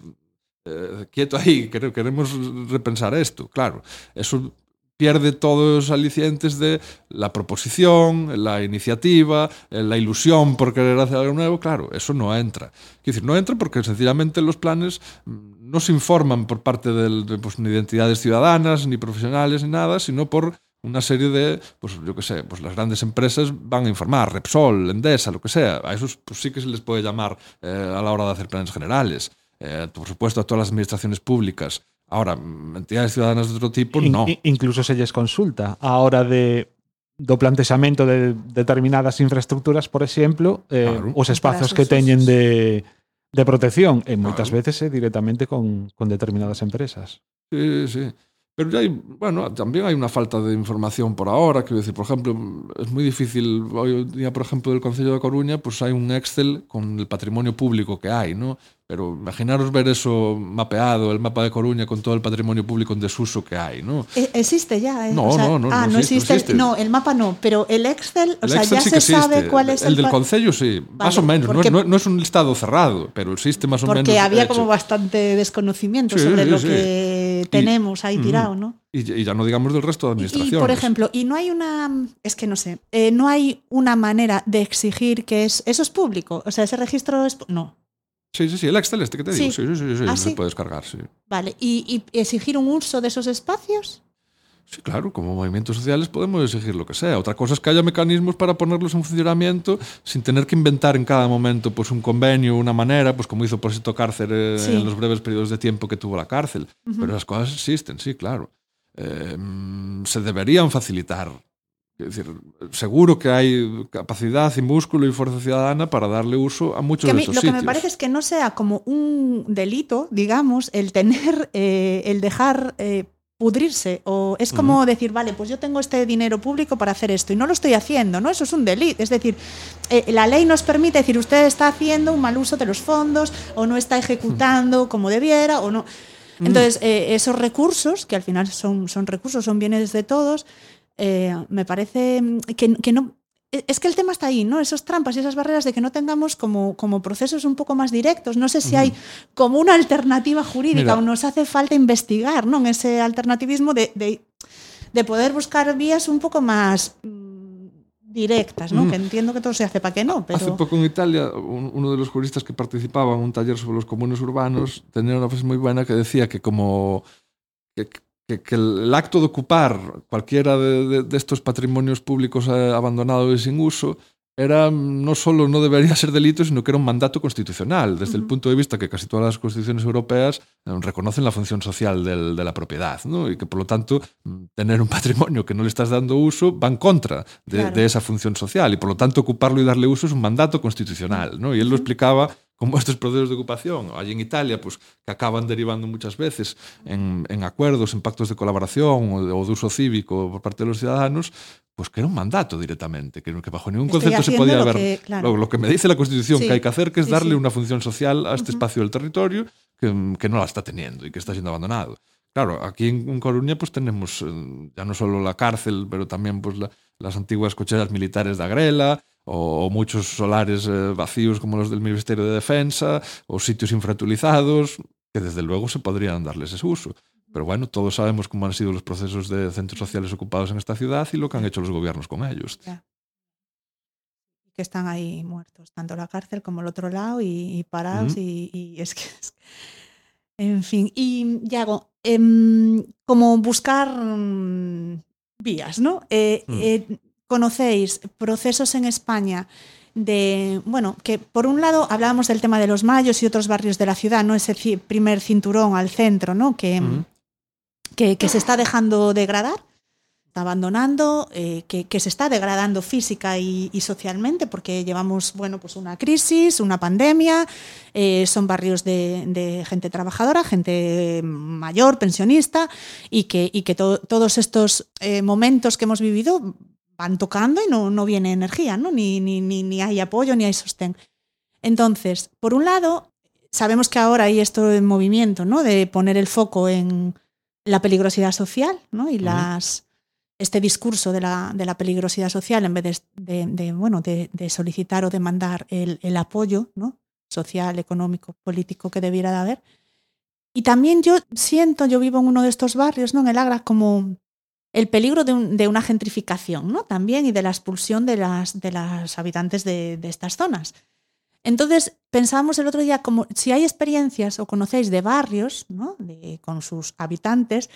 eh, quieto aí, queremos repensar esto, claro. Eso pierde todos los alicientes de la proposición, la iniciativa, la ilusión por querer hacer algo nuevo, claro, eso no entra. Quiero decir, no entra porque sencillamente los planes no se informan por parte de pues, ni identidades ciudadanas, ni profesionales, ni nada, sino por una serie de, pues yo qué sé, pues las grandes empresas van a informar, Repsol, Endesa, lo que sea. A esos pues sí que se les puede llamar eh, a la hora de hacer planes generales. Eh, por supuesto, a todas las administraciones públicas. Ahora, entidades ciudadanas de outro tipo, In, no. Incluso se lles consulta a hora de do plantexamento de determinadas infraestructuras, por exemplo, eh, claro. os espazos que teñen de, de protección, e moitas claro. veces eh, directamente con, con determinadas empresas. Sí, sí. Pero hai, bueno, también hai unha falta de información por ahora, que decir, por exemplo, es moi difícil, hoy día, por exemplo, del Concello da de Coruña, pues hai un Excel con el patrimonio público que hai, ¿no? Pero imaginaros ver eso mapeado, el mapa de Coruña con todo el patrimonio público en desuso que hay, ¿no? E- Existe ya, ¿eh? No, O sea, no, no, ah, no no existe, existe, no existe. No, el mapa no, pero el Excel, o El sea, Excel ya sí se sabe cuál es el, del pa- Concello, sí. más o menos. No, porque- no- no es un listado cerrado, pero existe más o menos. Porque había hecho. como bastante desconocimiento Sí, sobre sí, lo que tenemos ahí Mm. tirado, ¿no? Y, y ya no digamos del resto de Y, administraciones. y, por ejemplo, y no hay una, es que no sé, eh, no hay una manera de exigir que es, eso es público, o sea, ese registro es, no, Sí, sí, sí, el Excel este que te digo. Sí. Sí, sí, sí, sí, Ah, se sí. puede descargar, sí. vale, y, y exigir un uso de esos espacios, Sí, claro, como movimientos sociales podemos exigir lo que sea. Otra cosa es que haya mecanismos para ponerlos en funcionamiento sin tener que inventar en cada momento pues, un convenio, una manera, pues como hizo Porcito Cárcel eh, Sí. en los breves periodos de tiempo que tuvo la cárcel. Pero las cosas existen, sí, claro. Eh, mm, se deberían facilitar. Es decir, seguro que hay capacidad y músculo y fuerza ciudadana para darle uso a muchos que a de estos lo que me parece es que no sea como un delito, digamos, el tener, eh, el dejar eh, pudrirse, o es como decir, vale, pues yo tengo este dinero público para hacer esto y no lo estoy haciendo, ¿no? Eso es un delito, es decir, eh, la ley nos permite decir, usted está haciendo un mal uso de los fondos o no está ejecutando como debiera o no. Entonces, eh, esos recursos, que al final son, son recursos, son bienes de todos, eh, me parece mm, que, que no... e- Es que el tema está ahí, ¿no? Esas trampas y esas barreras de que no tengamos como, como procesos un poco más directos. No sé si hay como una alternativa jurídica Mira. o nos hace falta investigar, ¿no? En ese alternativismo de, de, de poder buscar vías un poco más mm, directas, ¿no? Mm. Que entiendo que todo se hace para que no, pero... Hace poco en Italia, un- uno de los juristas que participaba en un taller sobre los comunes urbanos tenía una frase muy buena que decía que como que, que- que el acto de ocupar cualquiera de, de- de estos patrimonios públicos eh, abandonados y sin uso era mm, no solo no debería ser delito, sino que era un mandato constitucional, desde el punto de vista que casi todas las constituciones europeas eh, reconocen la función social del- de la propiedad, ¿no? y que por lo tanto mm, tener un patrimonio que no le estás dando uso va en contra de, Claro. de esa función social, y por lo tanto ocuparlo y darle uso es un mandato constitucional. ¿no? Y él lo explicaba como estos procesos de ocupación, allí en Italia, pues que acaban derivando muchas veces en, en acuerdos, en pactos de colaboración o de, o de uso cívico por parte de los ciudadanos, pues que era un mandato directamente, que, que bajo ningún Estoy concepto se podía lo ver. que- claro. lo, lo que me dice la Constitución Sí, que hay que hacer, que es sí, darle sí. una función social a este espacio del territorio que, que no la está teniendo y que está siendo abandonado. Claro, aquí en, en Coruña pues tenemos eh, ya no solo la cárcel, pero también pues la- las antiguas cocheras militares de Agrela o, o muchos solares eh, vacíos como los del Ministerio de Defensa o sitios infrautilizados que desde luego se podrían darles ese uso. Pero bueno, todos sabemos cómo han sido los procesos de centros sociales ocupados en esta ciudad y lo que han hecho los gobiernos con ellos. que están ahí muertos, tanto la cárcel como el otro lado y, y parados y, y es que... es- en fin, y Yago, em, como buscar mm, vías, ¿no? Eh, Mm. eh, conocéis procesos en España de, bueno, que por un lado hablábamos del tema de los mayos y otros barrios de la ciudad, ¿no? Ese primer cinturón al centro, ¿no? Que, que, que se está dejando degradar, está abandonando, eh, que, que se está degradando física y, y socialmente, porque llevamos bueno, pues una crisis, una pandemia, eh, son barrios de, de gente trabajadora, gente mayor, pensionista, y que, y que to- todos estos eh, momentos que hemos vivido van tocando y no, no viene energía, ¿no? Ni, ni, ni, ni hay apoyo, ni hay sostén. Entonces, por un lado, sabemos que ahora hay esto en movimiento, ¿no? De poner el foco en la peligrosidad social, ¿no? Y las este discurso de la, de la peligrosidad social en vez de, de- de, bueno, de solicitar o demandar el, el apoyo ¿no? social, económico, político que debiera de haber. Y también yo siento, yo vivo en uno de estos barrios, ¿no? en el Agra, como el peligro de, un- de una gentrificación ¿no? también y de la expulsión de las, habitantes de, estas zonas. Entonces, pensábamos el otro día como si hay experiencias o conocéis de barrios ¿no? con sus habitantes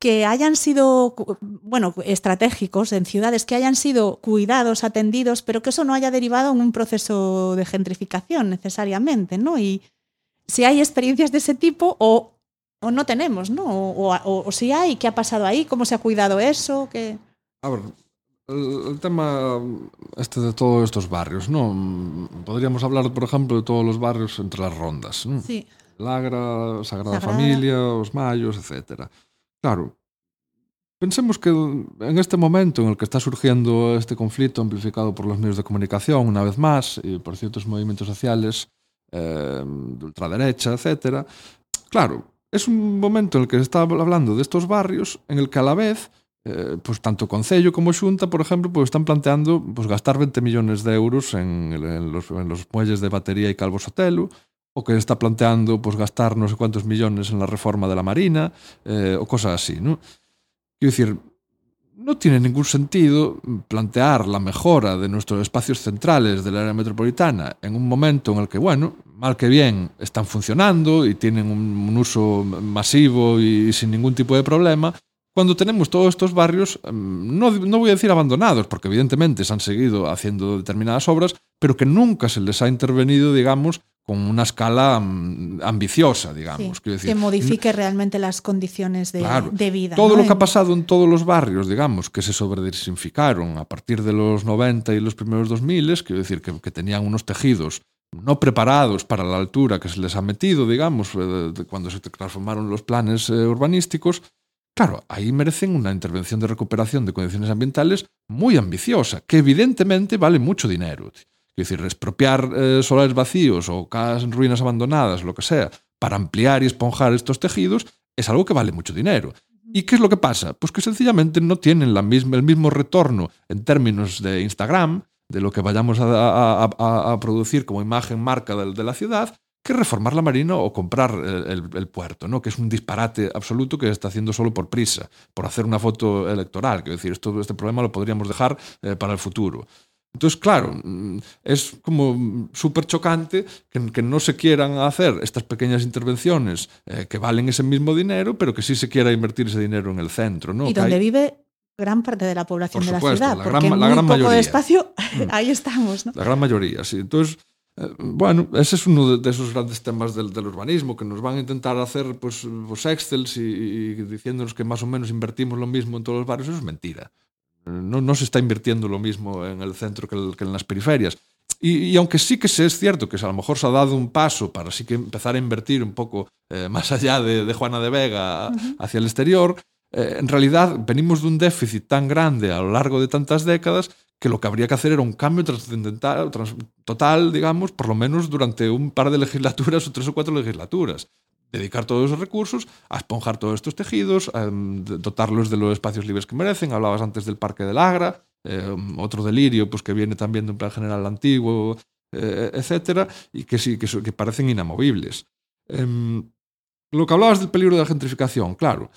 que hayan sido, bueno, estratégicos en ciudades, que hayan sido cuidados, atendidos, pero que eso no haya derivado en un proceso de gentrificación necesariamente, ¿no? Y si hay experiencias de ese tipo o, o no tenemos, ¿no? O, o, o, si hay, ¿qué ha pasado ahí? ¿Cómo se ha cuidado eso? ¿Qué? A ver, el, el, tema este de todos estos barrios, ¿no? Podríamos hablar, por ejemplo, de todos los barrios entre las rondas, ¿no? Sí. Lagra, Sagrada, Sagrada. Familia, Os Mayos, etc. Claro, pensemos que en este momento en el que está surgiendo este conflicto amplificado por los medios de comunicación, una vez más, y por ciertos movimientos sociales eh, de ultraderecha, etc., claro, es un momento en el que se está hablando de estos barrios en el que a la vez, eh, pues tanto Concello como Xunta, por ejemplo, pues están planteando pues, gastar 20 millones de euros en, en, los, en los, muelles de batería y Calvo Sotelo, o que está planteando pues, gastar no sé cuántos millones en la reforma de la Marina, eh, o cosas así. ¿no? Quiero decir, no tiene ningún sentido plantear la mejora de nuestros espacios centrales del área metropolitana en un momento en el que, bueno, mal que bien, están funcionando y tienen un, uso masivo y sin ningún tipo de problema, cuando tenemos todos estos barrios, em, no, no voy a decir abandonados, porque evidentemente se han seguido haciendo determinadas obras, pero que nunca se les ha intervenido, digamos, con una escala mm, ambiciosa, digamos. Sí, Quiero decir, que modifique realmente las condiciones de, Claro. de vida. todo ¿no? lo que ha pasado en todos los barrios, digamos, que se sobrediversificaron a partir de los 90 y los primeros 2000, quiero decir que, que tenían unos tejidos no preparados para la altura que se les ha metido, digamos, eh, de- de cuando se transformaron los planes eh, urbanísticos, claro, ahí merecen una intervención de recuperación de condiciones ambientales muy ambiciosa, que evidentemente vale mucho dinero. Quiero decir, expropiar eh, solares vacíos o casas en ruinas abandonadas, lo que sea, para ampliar y esponjar estos tejidos, es algo que vale mucho dinero. ¿Y qué es lo que pasa? Pues que sencillamente no tienen la misma, el mismo retorno en términos de Instagram, de lo que vayamos a, a- a- a producir como imagen marca del- de, la ciudad, que reformar la marina o comprar el, el- el puerto, ¿no? que es un disparate absoluto que se está haciendo solo por prisa, por hacer una foto electoral. Quiero decir, esto, este problema lo podríamos dejar eh, para el futuro. Entonces, claro, es como súper chocante que, que no se quieran hacer estas pequeñas intervenciones eh, que valen ese mismo dinero, pero que sí se quiera invertir ese dinero en el centro. ¿no? y Que donde hay- vive gran parte de la población Por de la ciudad, la porque gran- en la muy gran poco de mayoría. espacio Mm. ahí estamos, ¿no? La gran mayoría, sí. Entonces, eh, bueno, ese es uno de, de esos grandes temas del, del urbanismo, que nos van a intentar hacer pues, pues Excels y, y diciéndonos que más o menos invertimos lo mismo en todos los barrios. Eso es mentira. No, no se está invirtiendo lo mismo en el centro que, el- que en las periferias. Y, y aunque sí que es cierto que a lo mejor se ha dado un paso para sí que empezar a invertir un poco eh, más allá de, de Juana de Vega hacia el exterior, eh, en realidad venimos de un déficit tan grande a lo largo de tantas décadas que lo que habría que hacer era un cambio trascendental, trans- total, digamos, por lo menos durante un par de legislaturas o tres o cuatro legislaturas. Dedicar todos esos recursos a esponjar todos estos tejidos, a em, dotarlos de los espacios libres que merecen. Hablabas antes del Parque del Agra, eh, otro delirio pues, que viene también de un plan general antiguo, eh, etcétera, y que sí, que parecen inamovibles. Em, lo que hablabas del peligro de la gentrificación, claro.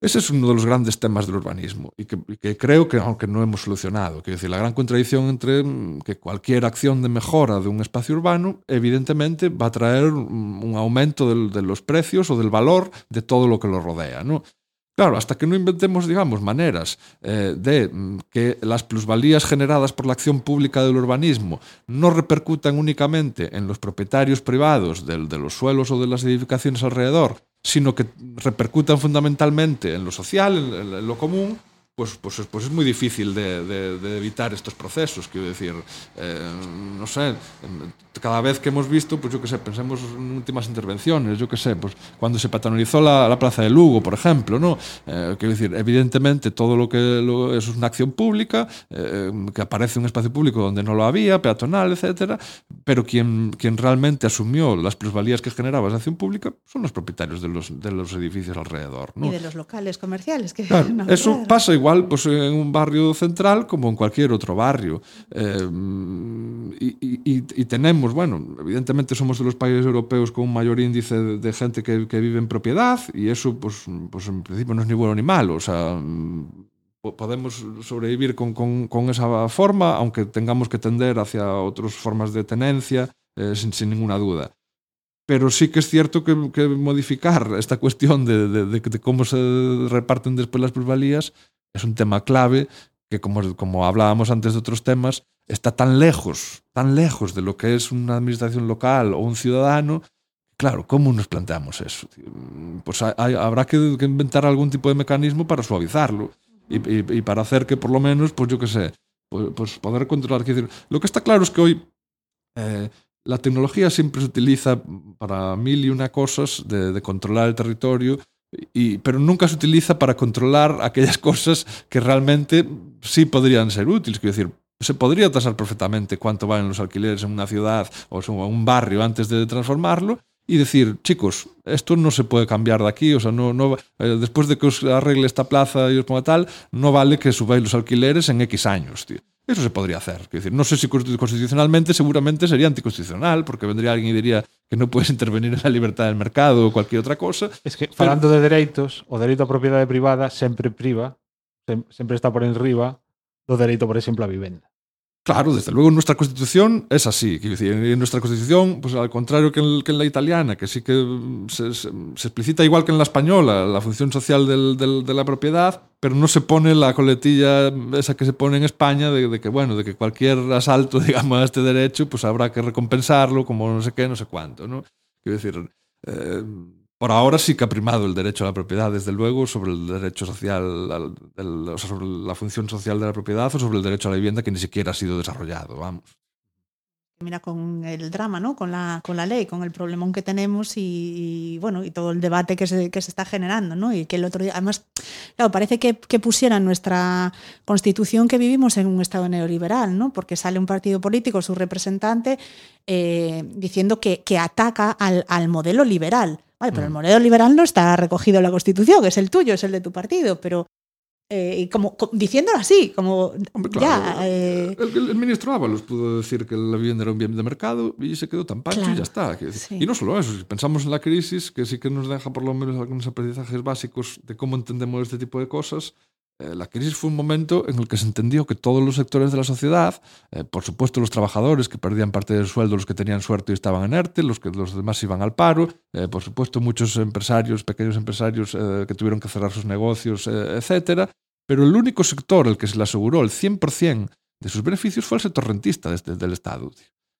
Ese es uno de los grandes temas del urbanismo y que, y que creo que aunque no hemos solucionado, quiero decir, la gran contradicción entre mm, que cualquier acción de mejora de un espacio urbano evidentemente va a traer un aumento del, de los precios o del valor de todo lo que lo rodea, ¿no? Claro, hasta que no inventemos, digamos, maneras eh, de mm, que las plusvalías generadas por la acción pública del urbanismo no repercutan únicamente en los propietarios privados del- de, los suelos o de las edificaciones alrededor, sino que repercutan fundamentalmente en lo social, en, lo común, pues, pues, es- pues es muy difícil de, de- de evitar estos procesos. Quiero decir, eh, no sé, cada vez que hemos visto, pues yo qué sé, pensemos en últimas intervenciones, yo qué sé, pues cuando se patronizó la, la Plaza de Lugo, por ejemplo, ¿no? Eh, quiero decir, evidentemente todo lo que lo- eso es una acción pública, eh, que aparece un espacio público donde no lo había, peatonal, etcétera, pero quien, quien realmente asumió las plusvalías que generaba esa acción pública son los propietarios de los, de los edificios alrededor, ¿no? Y de los locales comerciales. Que Claro, no, eso pasa igual pues, en un barrio central como en cualquier otro barrio. Eh, y, y- y- tenemos, bueno, evidentemente somos de los países europeos con un mayor índice de, de gente que, que vive en propiedad y eso, pues, pues en principio no es ni bueno ni malo. O sea, po- podemos sobrevivir con, con- con esa forma, aunque tengamos que tender hacia otras formas de tenencia, eh, sin, sin ninguna duda pero sí que es cierto que, que modificar esta cuestión de, de- de- de cómo se reparten después las plusvalías es un tema clave que, como, como hablábamos antes de otros temas, está tan lejos, tan lejos de lo que es una administración local o un ciudadano. Claro, ¿cómo nos planteamos eso? Pues hay- habrá que, inventar algún tipo de mecanismo para suavizarlo y, para hacer que por lo menos, pues yo qué sé, pues, pues poder controlar. Lo que está claro es que hoy eh, la tecnología siempre se utiliza para mil y una cosas de controlar el territorio, pero nunca se utiliza para controlar aquellas cosas que realmente sí podrían ser útiles. Quiero decir, se podría tasar perfectamente cuánto valen los alquileres en una ciudad o en un barrio antes de transformarlo y decir, chicos, esto no se puede cambiar de aquí, o sea, no, no, eh, después de que os arregle esta plaza y os ponga tal, no vale que subáis los alquileres en X años, tío. Eso se podría hacer. Decir, no sé si constitucionalmente seguramente sería anticonstitucional, porque vendría alguien y diría que no puedes intervenir en la libertad del mercado o cualquier otra cosa. Es que, falando de dereitos, o dereito a propiedade privada sempre priva, sempre está por enriba do dereito, por exemplo, a vivenda. Claro, desde luego nuestra constitución es así. Decir, en nuestra constitución, pues al contrario que en, que en la italiana, que sí que se, se- se explicita igual que en la española la función social del- del- de la propiedad, pero no se pone la coletilla esa que se pone en España de, que, bueno, de que cualquier asalto, digamos, a este derecho, pues habrá que recompensarlo como no sé qué, no sé cuánto, ¿no? Quiero decir, eh, por ahora sí que ha primado el derecho a la propiedad, desde luego, sobre el derecho social, al- o sea, sobre la función social de la propiedad o sobre el derecho a la vivienda que ni siquiera ha sido desarrollado, vamos. Mira, con el drama, ¿no? Con la, con la ley, con el problemón que tenemos y, y, bueno, y todo el debate que se, que se está generando, ¿no? Y que el otro día, además, claro, parece que, que pusieran nuestra constitución que vivimos en un estado neoliberal, ¿no? Porque sale un partido político, su representante, eh, diciendo que, que ataca al, al modelo liberal. Vale, pero el modelo liberal no está recogido en la constitución, es el tuyo, es el de tu partido, pero eh, como, co- diciéndolo así, como Hombre, ya. claro, eh, el, ministro Ábalos pudo decir que la vivienda era un bien de mercado y se quedó tan pancho y ya está. Sí. Y no solo eso, si pensamos en la crisis, que sí que nos deja por lo menos algunos aprendizajes básicos de cómo entendemos este tipo de cosas, la crisis fue un momento en el que se entendió que todos los sectores de la sociedad, eh, por supuesto los trabajadores que perdían parte del sueldo, los que tenían suerte y estaban en ERTE, los que los demás iban al paro, eh, por supuesto muchos empresarios, pequeños empresarios eh, que tuvieron que cerrar sus negocios, eh, etcétera, pero el único sector al que se le aseguró el 100% de sus beneficios fue el sector rentista desde, del Estado.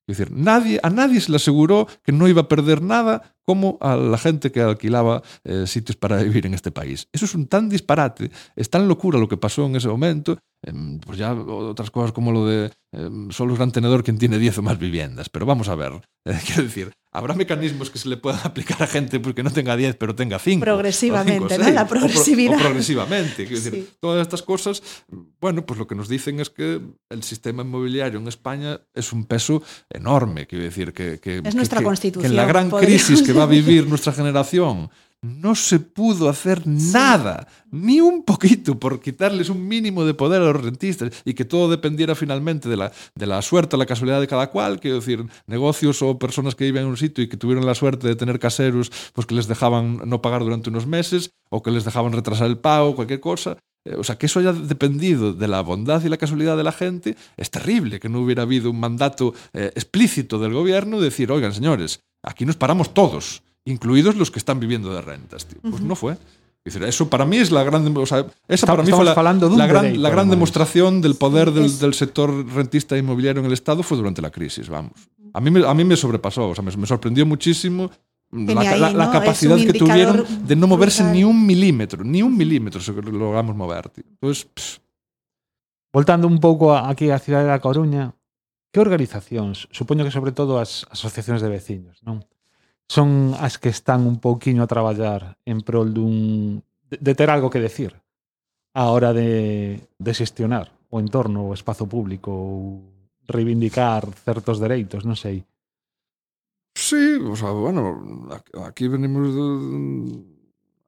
Es decir, nadie, a nadie se le aseguró que no iba a perder nada como a la gente que alquilaba eh, sitios para vivir en este país. Eso es un tan disparate, es tan locura lo que pasó en ese momento, em, pues ya otras cosas como lo de em, solo es gran tenedor quien tiene 10 o más viviendas. Pero vamos a ver, eh, quiero decir, habrá mecanismos que se le puedan aplicar a gente porque no tenga 10 pero tenga 5. Progresivamente, ¿no? La progresividad. O, progresivamente. Quiero decir, todas estas cosas, bueno, pues lo que nos dicen es que el sistema inmobiliario en España es un peso enorme. Quiero decir, que, que, Es nuestra que- constitución, que en la gran podríamos crisis que va a vivir nuestra generación no se pudo hacer nada, ni un poquito, por quitarles un mínimo de poder a los rentistas y que todo dependiera finalmente de la, de la suerte, la casualidad de cada cual, quiero decir, negocios o personas que viven en un sitio y que tuvieron la suerte de tener caseros, pues que les dejaban no pagar durante unos meses o que les dejaban retrasar el pago, cualquier cosa. Eh, O sea, que eso haya dependido de la bondad y la casualidad de la gente, es terrible que no hubiera habido un mandato eh, explícito del gobierno de decir, oigan, señores, aquí nos paramos todos, incluidos los que están viviendo de rentas. Tío. Pues no fue. Decir, eso para mí es la gran, o sea, esa para mí fue la, la gran, la gran demostración del poder del, sector rentista inmobiliario en el Estado fue durante la crisis, vamos. A mí me, a mí me sobrepasó, o sea, me, me sorprendió muchísimo la, ahí, la- la ¿no? capacidad que tuvieron de no moverse brutal. ni un milímetro, ni un milímetro se logramos mover. Tío. Entonces, Voltando un pouco a- aquí á cidade da Coruña, que organizacións, supoño que sobre todo as asociacións de veciños, non? son as que están un pouquiño a traballar en prol dun de, de ter algo que decir a hora de, de xestionar o entorno, o espazo público ou reivindicar certos dereitos, non sei. Sí, o sea, bueno, aquí venimos de,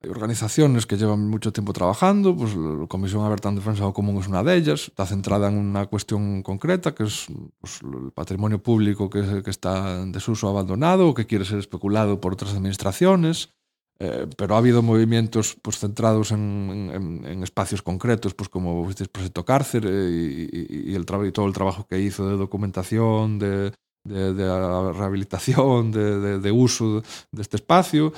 organizaciones que llevan mucho tiempo trabajando, pues la Comisión Aberta en Defensa do Común es una de ellas, está centrada en una cuestión concreta, que es pues, el patrimonio público que, que está en desuso abandonado o que quiere ser especulado por otras administraciones, eh, pero ha habido movimientos pues, centrados en, en, en espacios concretos, pues como el Proyecto Cárcer eh, y, y, el y todo el trabajo que hizo de documentación, de de, de a rehabilitación, de, de, de uso deste espacio.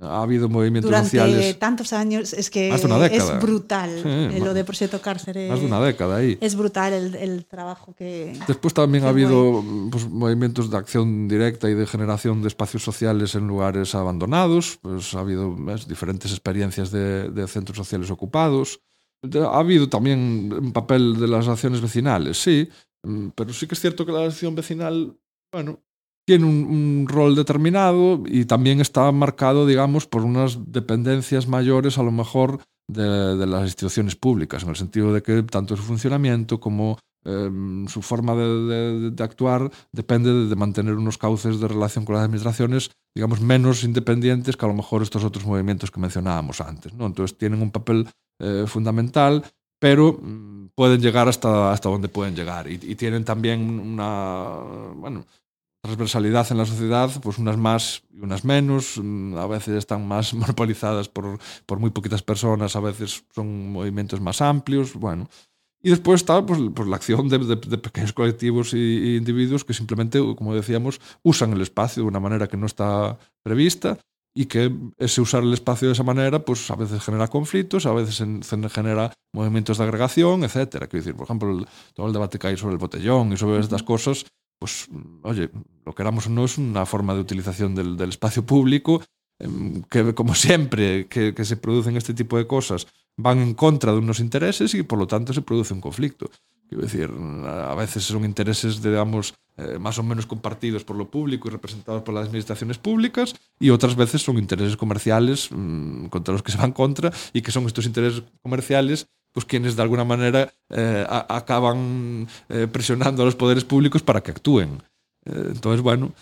Ha habido movimentos Durante sociales... tantos años, es que es brutal sí, lo de Proxeto Cárcere. Más de una década ahí. Es brutal el, el trabajo que... Después también ha habido muy... pues, movimientos de acción directa y de generación de espacios sociales en lugares abandonados. Pues, ha habido ¿ves? diferentes experiencias de, de centros sociales ocupados. Ha habido también un papel de las acciones vecinales, sí, pero sí que es cierto que la acción vecinal, bueno, tiene un, rol determinado y también está marcado, digamos, por unas dependencias mayores a lo mejor de, las instituciones públicas, en el sentido de que tanto su funcionamiento como eh, su forma de, actuar depende de, de mantener unos cauces de relación con las administraciones, digamos, menos independientes que a lo mejor estos otros movimientos que mencionábamos antes. ¿no? Entonces tienen un papel eh, fundamental, pero mm, pueden llegar hasta, hasta donde pueden llegar. Y, y tienen también una, bueno, transversalidad en la sociedad, pues unas más y unas menos, mm, a veces están más monopolizadas por, por muy poquitas personas, a veces son movimientos más amplios, bueno. Y después está pues, pues, la acción de, de- de pequeños colectivos y individuos que simplemente, como decíamos, usan el espacio de una manera que no está prevista y que ese usar el espacio de esa manera pues a veces genera conflictos, a veces en- en- genera movimientos de agregación, etcétera. Quiero decir, por ejemplo, el- todo el debate que hay sobre el botellón y sobre estas cosas, pues, oye, lo queramos o no, es una forma de utilización del, del espacio público em, que, como siempre, que, que se producen este tipo de cosas, van en contra de unos intereses y por lo tanto se produce un conflicto. Quiero decir, a veces son intereses, digamos, eh, más ou menos compartidos por lo público e representados polas administraciones públicas e outras veces son intereses comerciales mmm, contra los que se van contra e que son estos intereses comerciales pues quienes de alguna manera eh, a, acaban eh, presionando a los poderes públicos para que actúen. Eh, entonces, bueno,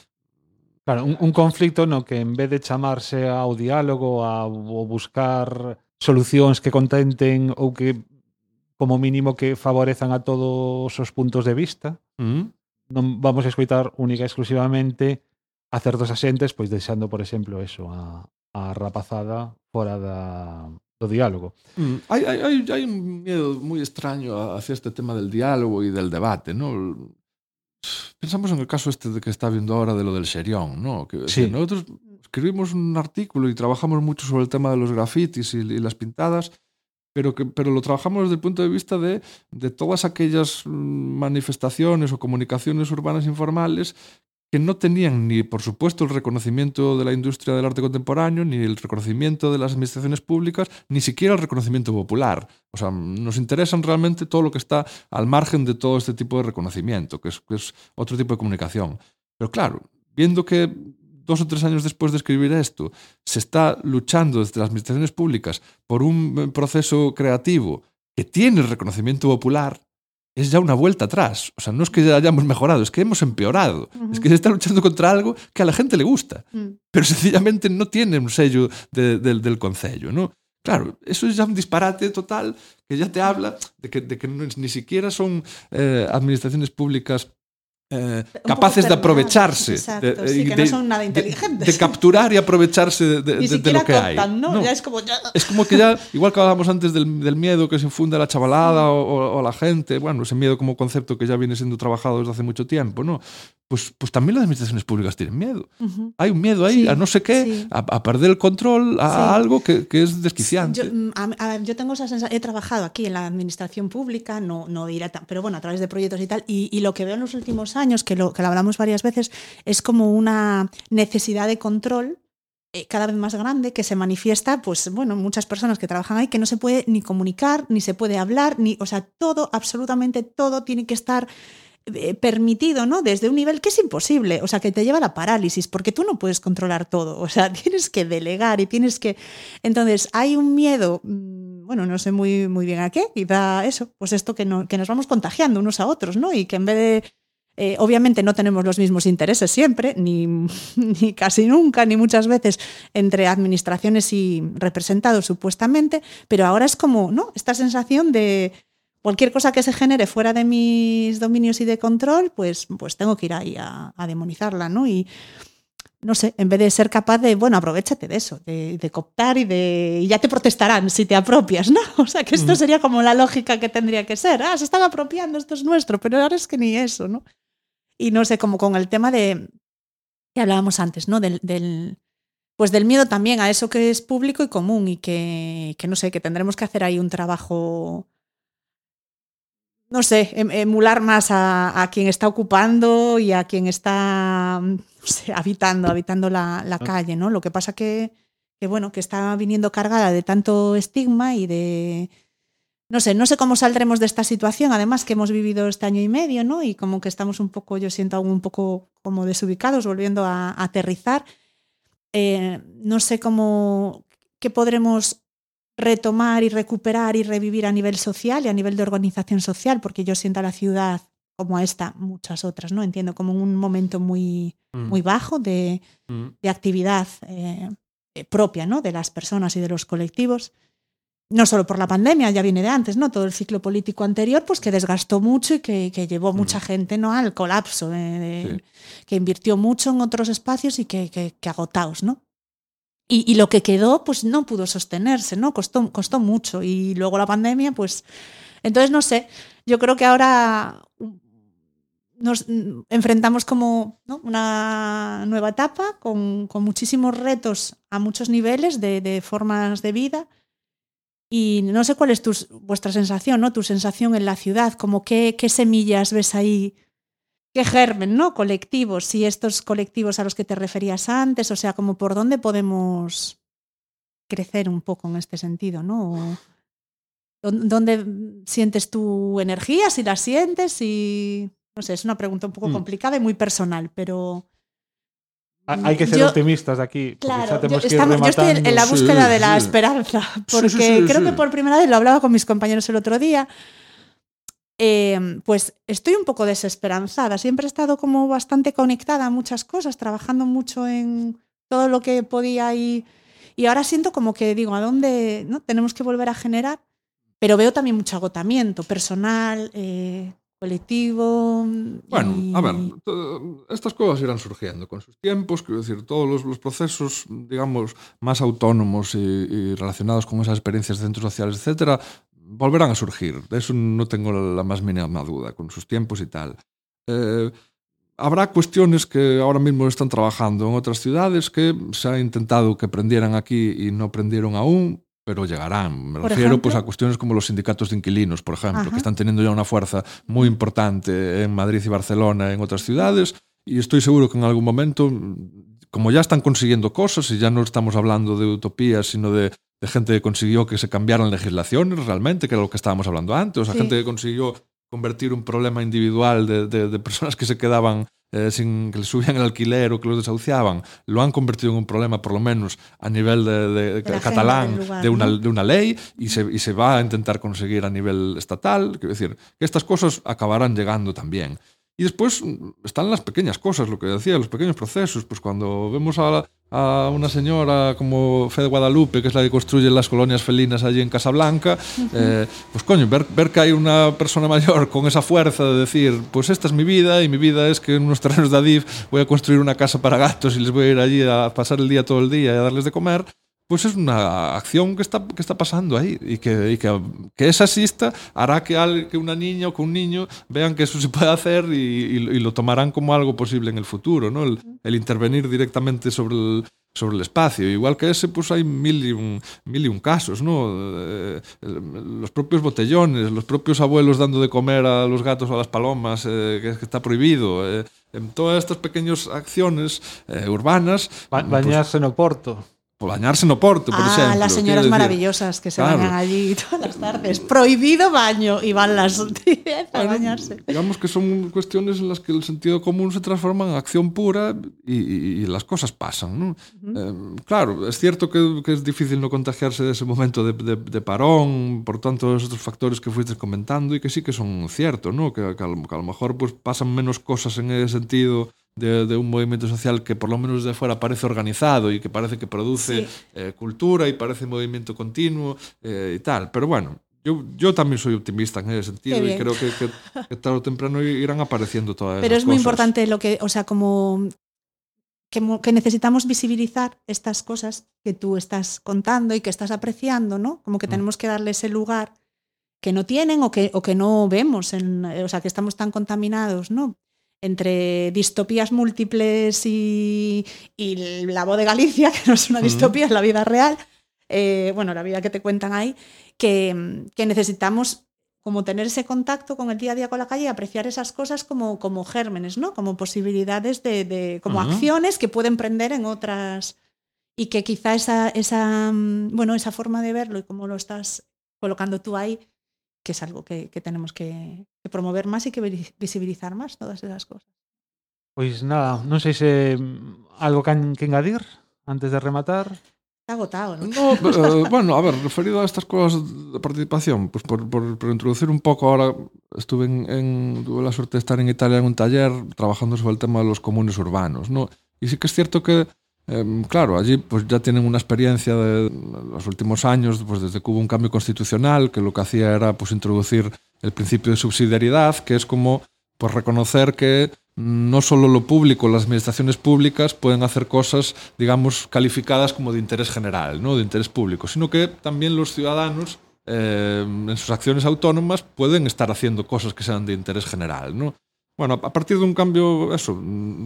Claro, un, un conflicto no que en vez de chamarse ao diálogo a, ou buscar solucións que contenten ou que como mínimo que favorezan a todos os puntos de vista. Mm. Non vamos a escoitar única e exclusivamente a certos asentes, pois deixando, por exemplo, eso, a, a rapazada fora da, do diálogo. Mm. Hai, hai, hai, hai un miedo moi extraño hacia este tema del diálogo e del debate, ¿no? Pensamos en el caso este de que está viendo ahora de lo del Serión, ¿no? Que, sí. que nosotros escribimos un artículo y trabajamos mucho sobre el tema de los grafitis y, y las pintadas, pero, que, pero lo trabajamos desde el punto de vista de, de todas aquellas mm, manifestaciones o comunicaciones urbanas informales que no tenían ni, por supuesto, el reconocimiento de la industria del arte contemporáneo, ni el reconocimiento de las administraciones públicas, ni siquiera el reconocimiento popular. O sea, nos interesan realmente todo lo que está al margen de todo este tipo de reconocimiento, que es, que es otro tipo de comunicación. Pero claro, viendo que dos o tres años después de escribir esto, se está luchando desde las administraciones públicas por un eh, proceso creativo que tiene reconocimiento popular, es ya una vuelta atrás. O sea, no es que ya hayamos mejorado, es que hemos empeorado. Es que se está luchando contra algo que a la gente le gusta, Mm. pero sencillamente no tiene un sello de- del- del concello, ¿no? Claro, eso es ya un disparate total que ya te habla de que, de ni siquiera son eh, administraciones públicas eh, capaces de aprovecharse. exacto, de, sí, y que no son nada de- inteligentes. De, capturar y aprovecharse de, Ni lo que hay. ¿no? No. Ya es como ya. Es como que ya, igual que hablábamos antes del, del miedo que se infunde a la chavalada o, o- o a la gente, bueno, ese miedo como concepto que ya viene siendo trabajado desde hace mucho tiempo, ¿no? Pues, pues también las administraciones públicas tienen miedo. Hay un miedo ahí Sí, a no sé qué, sí. a, a perder el control, a Sí. algo que, que es desquiciante. Yo, mm, a- yo tengo esa sensación, he trabajado aquí en la administración pública, no, no directa, pero bueno, a través de proyectos y tal, y, y lo que veo en los últimos años, que lo, que lo hablamos varias veces, es como una necesidad de control eh, cada vez más grande que se manifiesta, pues bueno, en muchas personas que trabajan ahí, que no se puede ni comunicar, ni se puede hablar, ni, o sea, todo, absolutamente todo tiene que estar permitido, ¿no? Desde un nivel que es imposible, o sea, que te lleva a la parálisis, porque tú no puedes controlar todo, o sea, tienes que delegar y tienes que... Entonces, hay un miedo, mm, bueno, no sé muy, muy bien a qué, quizá eso, pues esto que, no, que nos vamos contagiando unos a otros, ¿no? Y que en vez de... eh, obviamente no tenemos los mismos intereses siempre, ni, ni casi nunca, ni muchas veces entre administraciones y representados supuestamente, pero ahora es como, ¿no? Esta sensación de cualquier cosa que se genere fuera de mis dominios y de control, pues, pues tengo que ir ahí a, a demonizarla, ¿no? Y no sé, en vez de ser capaz de, bueno, aprovechate de eso, de, de cooptar y de. Y ya te protestarán si te apropias, ¿no? O sea, que esto sería como la lógica que tendría que ser. Ah, se están apropiando, esto es nuestro, pero ahora es que ni eso, ¿no? Y no sé, como con el tema de. que hablábamos antes, ¿no? Del. del pues del miedo también a eso que es público y común y que, que no sé, que tendremos que hacer ahí un trabajo no sé, em- emular más a, a quien está ocupando y a quien está no sé, habitando, habitando la, la calle, ¿no? Lo que pasa que, que, bueno, que está viniendo cargada de tanto estigma y de. No sé, no sé cómo saldremos de esta situación, además que hemos vivido este año y medio, ¿no? Y como que estamos un poco, yo siento aún un poco como desubicados, volviendo a, a aterrizar. Eh, no sé cómo, qué podremos retomar y recuperar y revivir a nivel social y a nivel de organización social, porque yo siento a la ciudad como a esta, muchas otras, ¿no? Entiendo como un momento muy, Mm, muy bajo de, mm. de actividad eh, propia, ¿no? De las personas y de los colectivos. No solo por la pandemia, ya viene de antes, ¿no? Todo el ciclo político anterior, pues que desgastó mucho y que, que llevó mucha gente, ¿no? Al colapso, eh, de- que invirtió mucho en otros espacios y que, que, que agotados, ¿no? Y, lo que quedó, pues no pudo sostenerse, ¿no? Costó, costó mucho. Y luego la pandemia, pues. Entonces, no sé. Yo creo que ahora mm, nos mm, enfrentamos como una nueva etapa con, con muchísimos retos a muchos niveles de, formas de vida. Y no sé cuál es tu, vuestra sensación, ¿no? Tu sensación en la ciudad, como qué semillas ves ahí que germen, ¿no? Colectivos, si estos colectivos a los que te referías antes, o sea, como por dónde podemos crecer un poco en este sentido, ¿no? O ¿dó- ¿Dónde sientes tu energía? Si la sientes, y no sé, es una pregunta un poco Mm. complicada y muy personal, pero Ha- Hay que ser Yo- optimistas aquí. Claro, yo, estamos- yo estoy en, la búsqueda Sí, de la sí. esperanza, porque sí, creo que por primera vez lo hablaba con mis compañeros el otro día. Eh, pues estoy un poco desesperanzada. Siempre he estado como bastante conectada a muchas cosas, trabajando mucho en todo lo que podía y, y ahora siento como que digo, ¿a dónde no? tenemos que volver a generar? Pero veo también mucho agotamiento personal, eh, colectivo. Bueno, y- a ver, estas cosas irán surgiendo con sus tiempos, quiero decir, todos los, los procesos, digamos, más autónomos y, y relacionados con esas experiencias de centros sociales, etcétera, volverán a surgir. De eso no tengo la más mínima duda, con sus tiempos y tal. Eh, habrá cuestiones que ahora mismo están trabajando en otras ciudades que se ha intentado que prendieran aquí y no prendieron aún, pero llegarán. Me refiero ejemplo. pues, a cuestiones como los sindicatos de inquilinos, por ejemplo, Ajá. que están teniendo ya una fuerza muy importante en Madrid y Barcelona, en otras ciudades, y estoy seguro que en algún momento, como ya están consiguiendo cosas, y ya no estamos hablando de utopías, sino de, de gente que consiguió que se cambiaran legislaciones realmente, que era lo que estábamos hablando antes, o sea, Sí. gente que consiguió convertir un problema individual de, de- de personas que se quedaban eh, sin que les subían el alquiler o que los desahuciaban, lo han convertido en un problema, por lo menos a nivel de, catalán, lugar, de, una, ¿no? de una ley, y se, y se va a intentar conseguir a nivel estatal. Quiero decir, que estas cosas acabarán llegando también. Y después mm, están las pequeñas cosas, lo que decía, los pequeños procesos. Pues cuando vemos a, una señora como Fede Guadalupe, que es la que construye las colonias felinas allí en Casablanca, eh, pues coño, ver, ver que hay una persona mayor con esa fuerza de decir, pues esta es mi vida y mi vida es que en unos terrenos de Adif voy a construir una casa para gatos y les voy a ir allí a pasar el día todo el día y a darles de comer, pues es una acción que está, que está pasando ahí y que, y que, que esa exista hará que, al- que una niña o que un niño vean que eso se puede hacer y, y- y lo tomarán como algo posible en el futuro, ¿no? El, el intervenir directamente sobre el, sobre el espacio. Igual que ese, pues hay mil y un, mil y un casos, ¿no? Eh, los propios botellones, los propios abuelos dando de comer a los gatos o a las palomas, eh, que, que está prohibido. eh, en todas estas pequeñas acciones urbanas, Ba pues, bañarse no Porto. por bañarse no Porto, por ah, exemplo. las señoras maravillosas que se Claro. bañan allí todas las tardes. Prohibido baño y van las 10 a Bueno, bañarse. Digamos que son cuestiones en las que el sentido común se transforma en acción pura y, y- y las cosas pasan. ¿no? Eh, claro, es cierto que, que es difícil no contagiarse de ese momento de, de- de parón por todos estos factores que fuiste comentando y que sí que son ciertos, ¿no? que, que a, lo, que a lo mejor pues, pasan menos cosas en ese sentido de, de un movimiento social que por lo menos desde fuera parece organizado y que parece que produce Sí. eh, cultura y parece movimiento continuo eh, y tal. Pero bueno, yo, yo también soy optimista en ese sentido y creo que, que, que tarde o temprano irán apareciendo todas Pero esas es muy cosas. importante lo que, o sea, como que, que necesitamos visibilizar estas cosas que tú estás contando y que estás apreciando, ¿no? Como que Mm. tenemos que darle ese lugar que no tienen o que, o que no vemos, en, o sea, que estamos tan contaminados, ¿no? Entre distopías múltiples y, y la voz de Galicia, que no es una distopía, es la vida real, eh, bueno, la vida que te cuentan ahí, que, que necesitamos como tener ese contacto con el día a día con la calle y apreciar esas cosas como, como gérmenes, ¿no? Como posibilidades de, de- como acciones que pueden prender en otras y que quizá esa, esa, mm, bueno, esa forma de verlo y cómo lo estás colocando tú ahí, que es algo que, que tenemos que, que promover más y que vi- visibilizar más todas esas cosas. Pois nada, non sei se mm, algo can que engadir antes de rematar. Está agotado, ¿no? No, eh, bueno, a ver, referido a estas cosas de participación, pues por, por, por introducir un poco, ahora estuve en, en- tuve la suerte de estar en Italia en un taller trabajando sobre el tema de los comunes urbanos, ¿no? Y sí que es cierto que, em, claro, allí pues ya tienen una experiencia de los últimos años, pues desde que hubo un cambio constitucional, que lo que hacía era pues introducir el principio de subsidiariedad, que es como pues reconocer que no solo lo público, las administraciones públicas pueden hacer cosas, digamos, calificadas como de interés general, ¿no? de interés público, sino que también los ciudadanos eh, en sus acciones autónomas pueden estar haciendo cosas que sean de interés general. ¿no? Bueno, a partir de un cambio eso,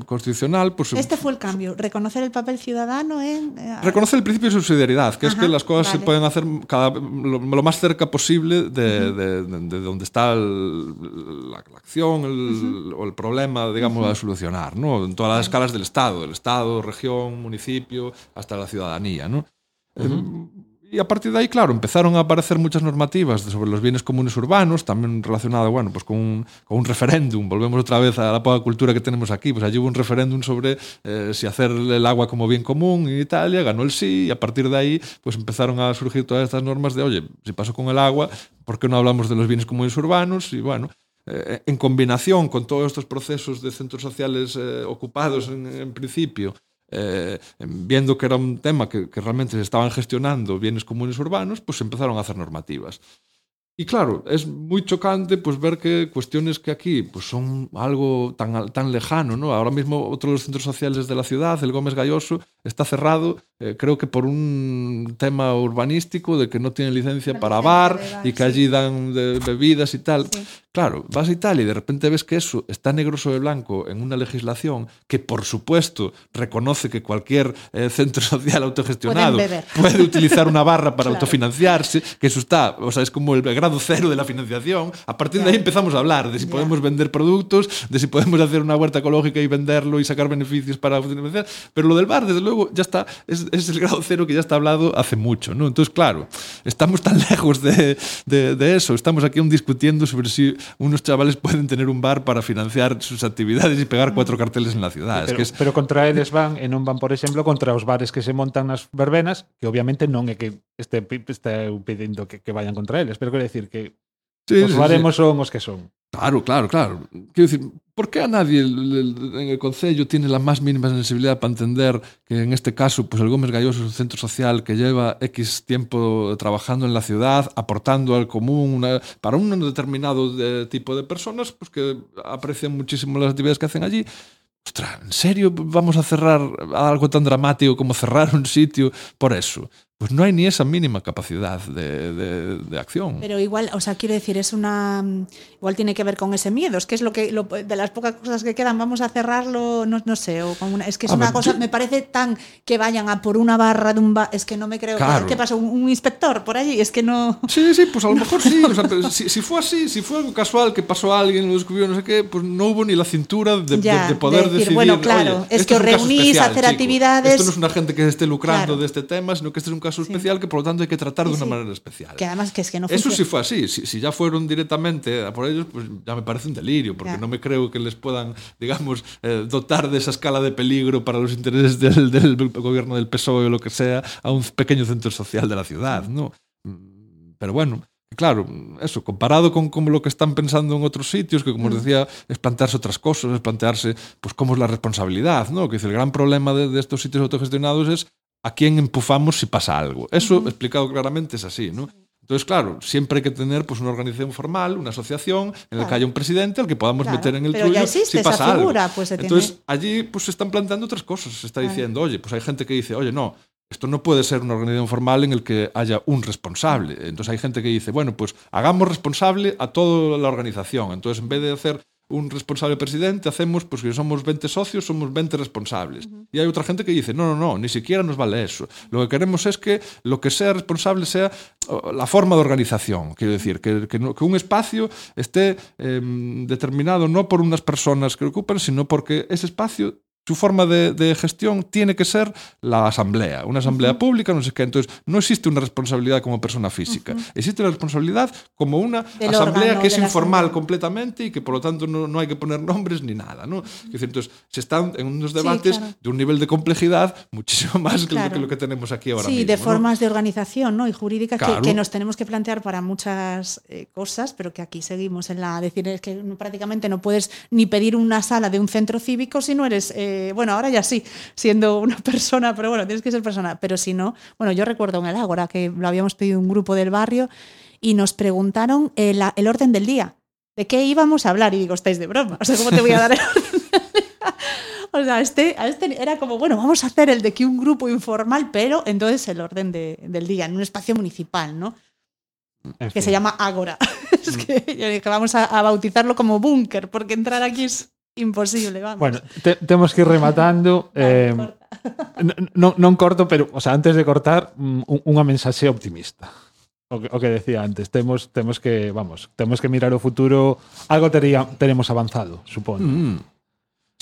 constitucional, pues Este fue el cambio, reconocer el papel ciudadano en... eh, Reconocer el principio de subsidiariedad, que es que las cosas se pueden hacer cada, lo, lo más cerca posible de, de- de- de donde está el- la, la acción el- o el problema, digamos, a solucionar, ¿no? En todas las escalas del Estado, del Estado, región, municipio, hasta la ciudadanía, ¿no? Eh, y a partir de ahí, claro, empezaron a aparecer muchas normativas sobre los bienes comunes urbanos, también relacionado, bueno, pues con un, con un referéndum. Volvemos otra vez a la poca cultura que tenemos aquí. Pues allí hubo un referéndum sobre eh, si hacer el agua como bien común en Italia, ganó el sí, y a partir de ahí, pues empezaron a surgir todas estas normas de, oye, si pasó con el agua, ¿por qué no hablamos de los bienes comunes urbanos? Y bueno, eh, en combinación con todos estos procesos de centros sociales eh, ocupados en, en principio, eh, viendo que era un tema que, que realmente se estaban gestionando bienes comunes urbanos, pues empezaron a hacer normativas. Y claro, es muy chocante pues, ver que cuestiones que aquí pues, son algo tan, tan lejano. ¿no? Ahora mismo otro de los centros sociales de la ciudad, el Gómez Galloso, está cerrado eh, creo que por un tema urbanístico de que no tienen licencia para bar y que allí dan de- bebidas y tal. Sí. Claro, vas a Italia y de repente ves que eso está negro sobre blanco en una legislación que, por supuesto, reconoce que cualquier eh, centro social autogestionado puede utilizar una barra para Claro. autofinanciarse, que eso está, o sea, es como el grado cero de la financiación. A partir de ahí empezamos a hablar de si Ya. podemos vender productos, de si podemos hacer una huerta ecológica y venderlo y sacar beneficios para financiar. Pero lo del bar, desde luego, ya está, es, es el grado cero que ya está hablado hace mucho, ¿no? Entonces, claro, estamos tan lejos de, de, de eso, estamos aquí aún discutiendo sobre si unos chavales pueden tener un bar para financiar sus actividades y pegar cuatro carteles en la ciudad. Pero, es que es... pero contra eles van, e non van, por exemplo, contra os bares que se montan nas verbenas, que obviamente non é que este, este pedindo que, que vayan contra eles, pero quero decir que sí, os sí, baremos sí. son os que son. Claro, claro, claro. Quero decir, ¿por qué a nadie en el Concello tiene la más mínima sensibilidad para entender que en este caso, pues el Gómez Galloso es un centro social que lleva X tiempo trabajando en la ciudad, aportando al común, para un determinado eh, tipo de personas, pues que aprecian muchísimo las actividades que hacen allí? Ostras, ¿en serio vamos a cerrar algo tan dramático como cerrar un sitio por eso? Pues no hay ni esa mínima capacidad de, de- de acción. Pero igual, o sea, quiero decir, es una. Igual tiene que ver con ese miedo. Es que es lo que. lo- de las pocas cosas que quedan, vamos a cerrarlo, no, no sé. O con una, es que es A una ver, cosa. yo- Me parece tan que vayan a por una barra de un bar. Es que no me creo. Claro. ¿Qué pasa? ¿Un, un inspector por allí? Es que no. Sí, sí, pues a lo mejor sí. O sea, pero si, si fue así, si fue algo casual que pasó a alguien, lo descubrió, no sé qué, pues no hubo ni la cintura de, de- Ya, de poder de decir, decidir. bueno, claro, "Oye, es que os reunís a especial, hacer actividades". Esto no es una gente que esté lucrando Claro. de este tema, sino que este es un caso Sí. especial que por lo tanto hay que tratar de Sí, una sí. manera especial. Que además que es que no Eso sí fue así. Si, si ya fueron directamente a por ellos, pues ya me parece un delirio, porque Ya. no me creo que les puedan, digamos, eh, dotar de esa escala de peligro para los intereses del, del gobierno del PSOE o lo que sea a un pequeño centro social de la ciudad, ¿no? Mm, Pero bueno, claro, eso, comparado con, con lo que están pensando en otros sitios, que como os decía, es plantearse otras cosas, es plantearse, pues, cómo es la responsabilidad, ¿no? Que dice, el gran problema de, de estos sitios autogestionados es a quién empujamos si pasa algo. Eso, explicado claramente, es así, ¿no? Entonces, claro, siempre hay que tener pues, una organización formal, una asociación en la que haya un presidente al que podamos Claro, meter en el pero ya existe si esa pasa figura, algo. pues se tiene- Entonces, allí pues, se están planteando otras cosas. Se está Claro. diciendo, oye, pues hay gente que dice, oye, no, esto no puede ser una organización formal en el que haya un responsable. Entonces hay gente que dice, bueno, pues hagamos responsable a toda la organización. Entonces, en vez de hacer un responsable presidente, hacemos, pues que somos 20 socios, somos 20 responsables. Uh -huh. Y hay otra gente que dice, no, no, no, ni siquiera nos vale eso. Lo que queremos es que lo que sea responsable sea la forma de organización. Quiero decir, que, que, no, que un espacio esté eh, determinado no por unas personas que lo ocupan, sino porque ese espacio su forma de, de gestión tiene que ser la asamblea, una asamblea pública, no sé qué. Entonces, no existe una responsabilidad como persona física. Existe la responsabilidad como una Del asamblea órgano, que es informal asamblea. completamente y que por lo tanto no, no hay que poner nombres ni nada. ¿no? Decir, entonces, se están en unos Sí, debates claro. de un nivel de complejidad muchísimo más que, lo, Claro. que lo que tenemos aquí ahora sí, mismo. de ¿no? formas de organización ¿no? y jurídicas que- Claro. que, nos tenemos que plantear para muchas eh, cosas, pero que aquí seguimos en la. Decir, es que prácticamente no puedes ni pedir una sala de un centro cívico si no eres. eh, bueno, ahora ya sí, siendo una persona, pero bueno, tienes que ser persona. Pero si no, bueno, yo recuerdo en el Ágora que lo habíamos pedido un grupo del barrio y nos preguntaron eh, el orden del día. ¿De qué íbamos a hablar? Y digo, estáis de broma. O sea, ¿cómo te voy a dar el orden del día? O sea, este, este era como, bueno, vamos a hacer el de que un grupo informal, pero entonces el orden de- del día, en un espacio municipal, ¿no? En Que fin. se llama Ágora. es que, yo dije, vamos a, a bautizarlo como búnker, porque entrar aquí es imposible, vamos. Bueno, te, temos que ir rematando. eh, non, non corto, pero o sea, antes de cortar, mm, un, unha mensaxe optimista. O que, o que decía antes, temos temos que, vamos, temos que mirar o futuro, algo tería, teremos avanzado, supoño. Mm.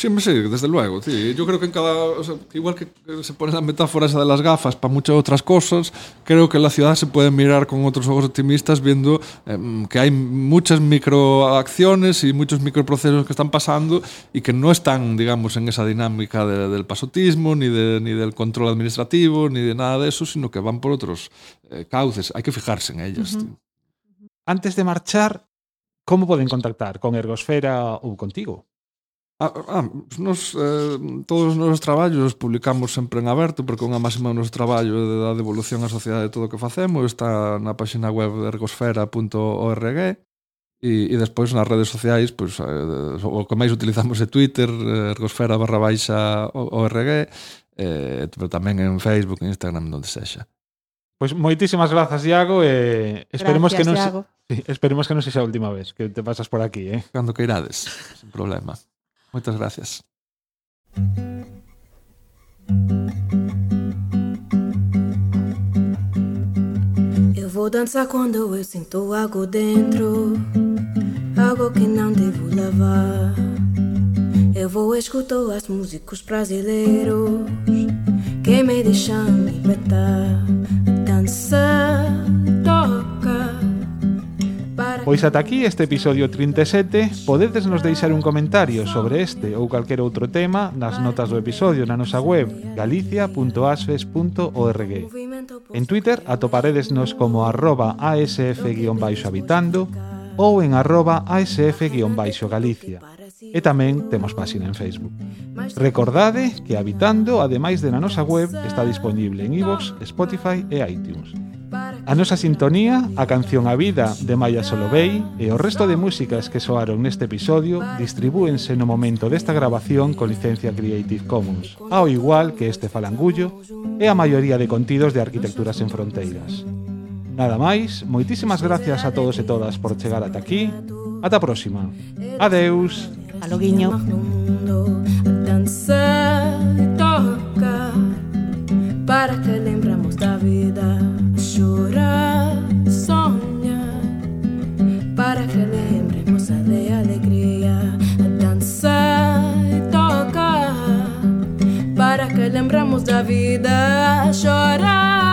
Sí, sí, desde luego. Sí. Yo creo que en cada. o sea, igual que se pone la metáfora esa de las gafas para muchas otras cosas, creo que la ciudad se puede mirar con otros ojos optimistas viendo em, que hay muchas microacciones y muchos microprocesos que están pasando y que no están, digamos, en esa dinámica de- del pasotismo, ni, de, ni del control administrativo, ni de nada de eso, sino que van por otros eh, cauces. Hay que fijarse en ellas. Antes de marchar, como poden contactar con Ergosfera ou contigo? Ah, ah, nos, eh, todos os nosos traballos publicamos sempre en aberto porque unha máxima do noso traballo da devolución á sociedade de todo o que facemos está na páxina web ergosfera.org e, e despois nas redes sociais pois, eh, o que máis utilizamos é Twitter eh, ergosfera barra baixa org eh, pero tamén en Facebook, Instagram, onde sexa Pois moitísimas grazas, Iago e esperemos gracias, que non Iago. Sí, esperemos que non sexa a última vez que te pasas por aquí, eh? Cando que irades, sen problema Moitas gracias. Eu vou dançar quando eu sinto algo dentro, algo que não devo lavar. Eu vou escutar os músicos brasileiros que me deixam libertar. Dançar, Pois ata aquí este episodio 37 Podedes nos deixar un comentario sobre este ou calquer outro tema nas notas do episodio na nosa web galicia.asfes.org En Twitter atoparedesnos como arroba asf-habitando ou en arroba asf-galicia e tamén temos páxina en Facebook. Recordade que Habitando, ademais de na nosa web, está disponible en iVoox, Spotify e iTunes. A nosa sintonía, a canción A Vida de Maya Solovey e o resto de músicas que soaron neste episodio distribúense no momento desta grabación con licencia Creative Commons, ao igual que este falangullo e a maioría de contidos de Arquitecturas en Fronteiras. Nada máis, moitísimas gracias a todos e todas por chegar ata aquí. Ata a próxima. Adeus. Aloguiño. Danzar e para que lembramos da vida chorar.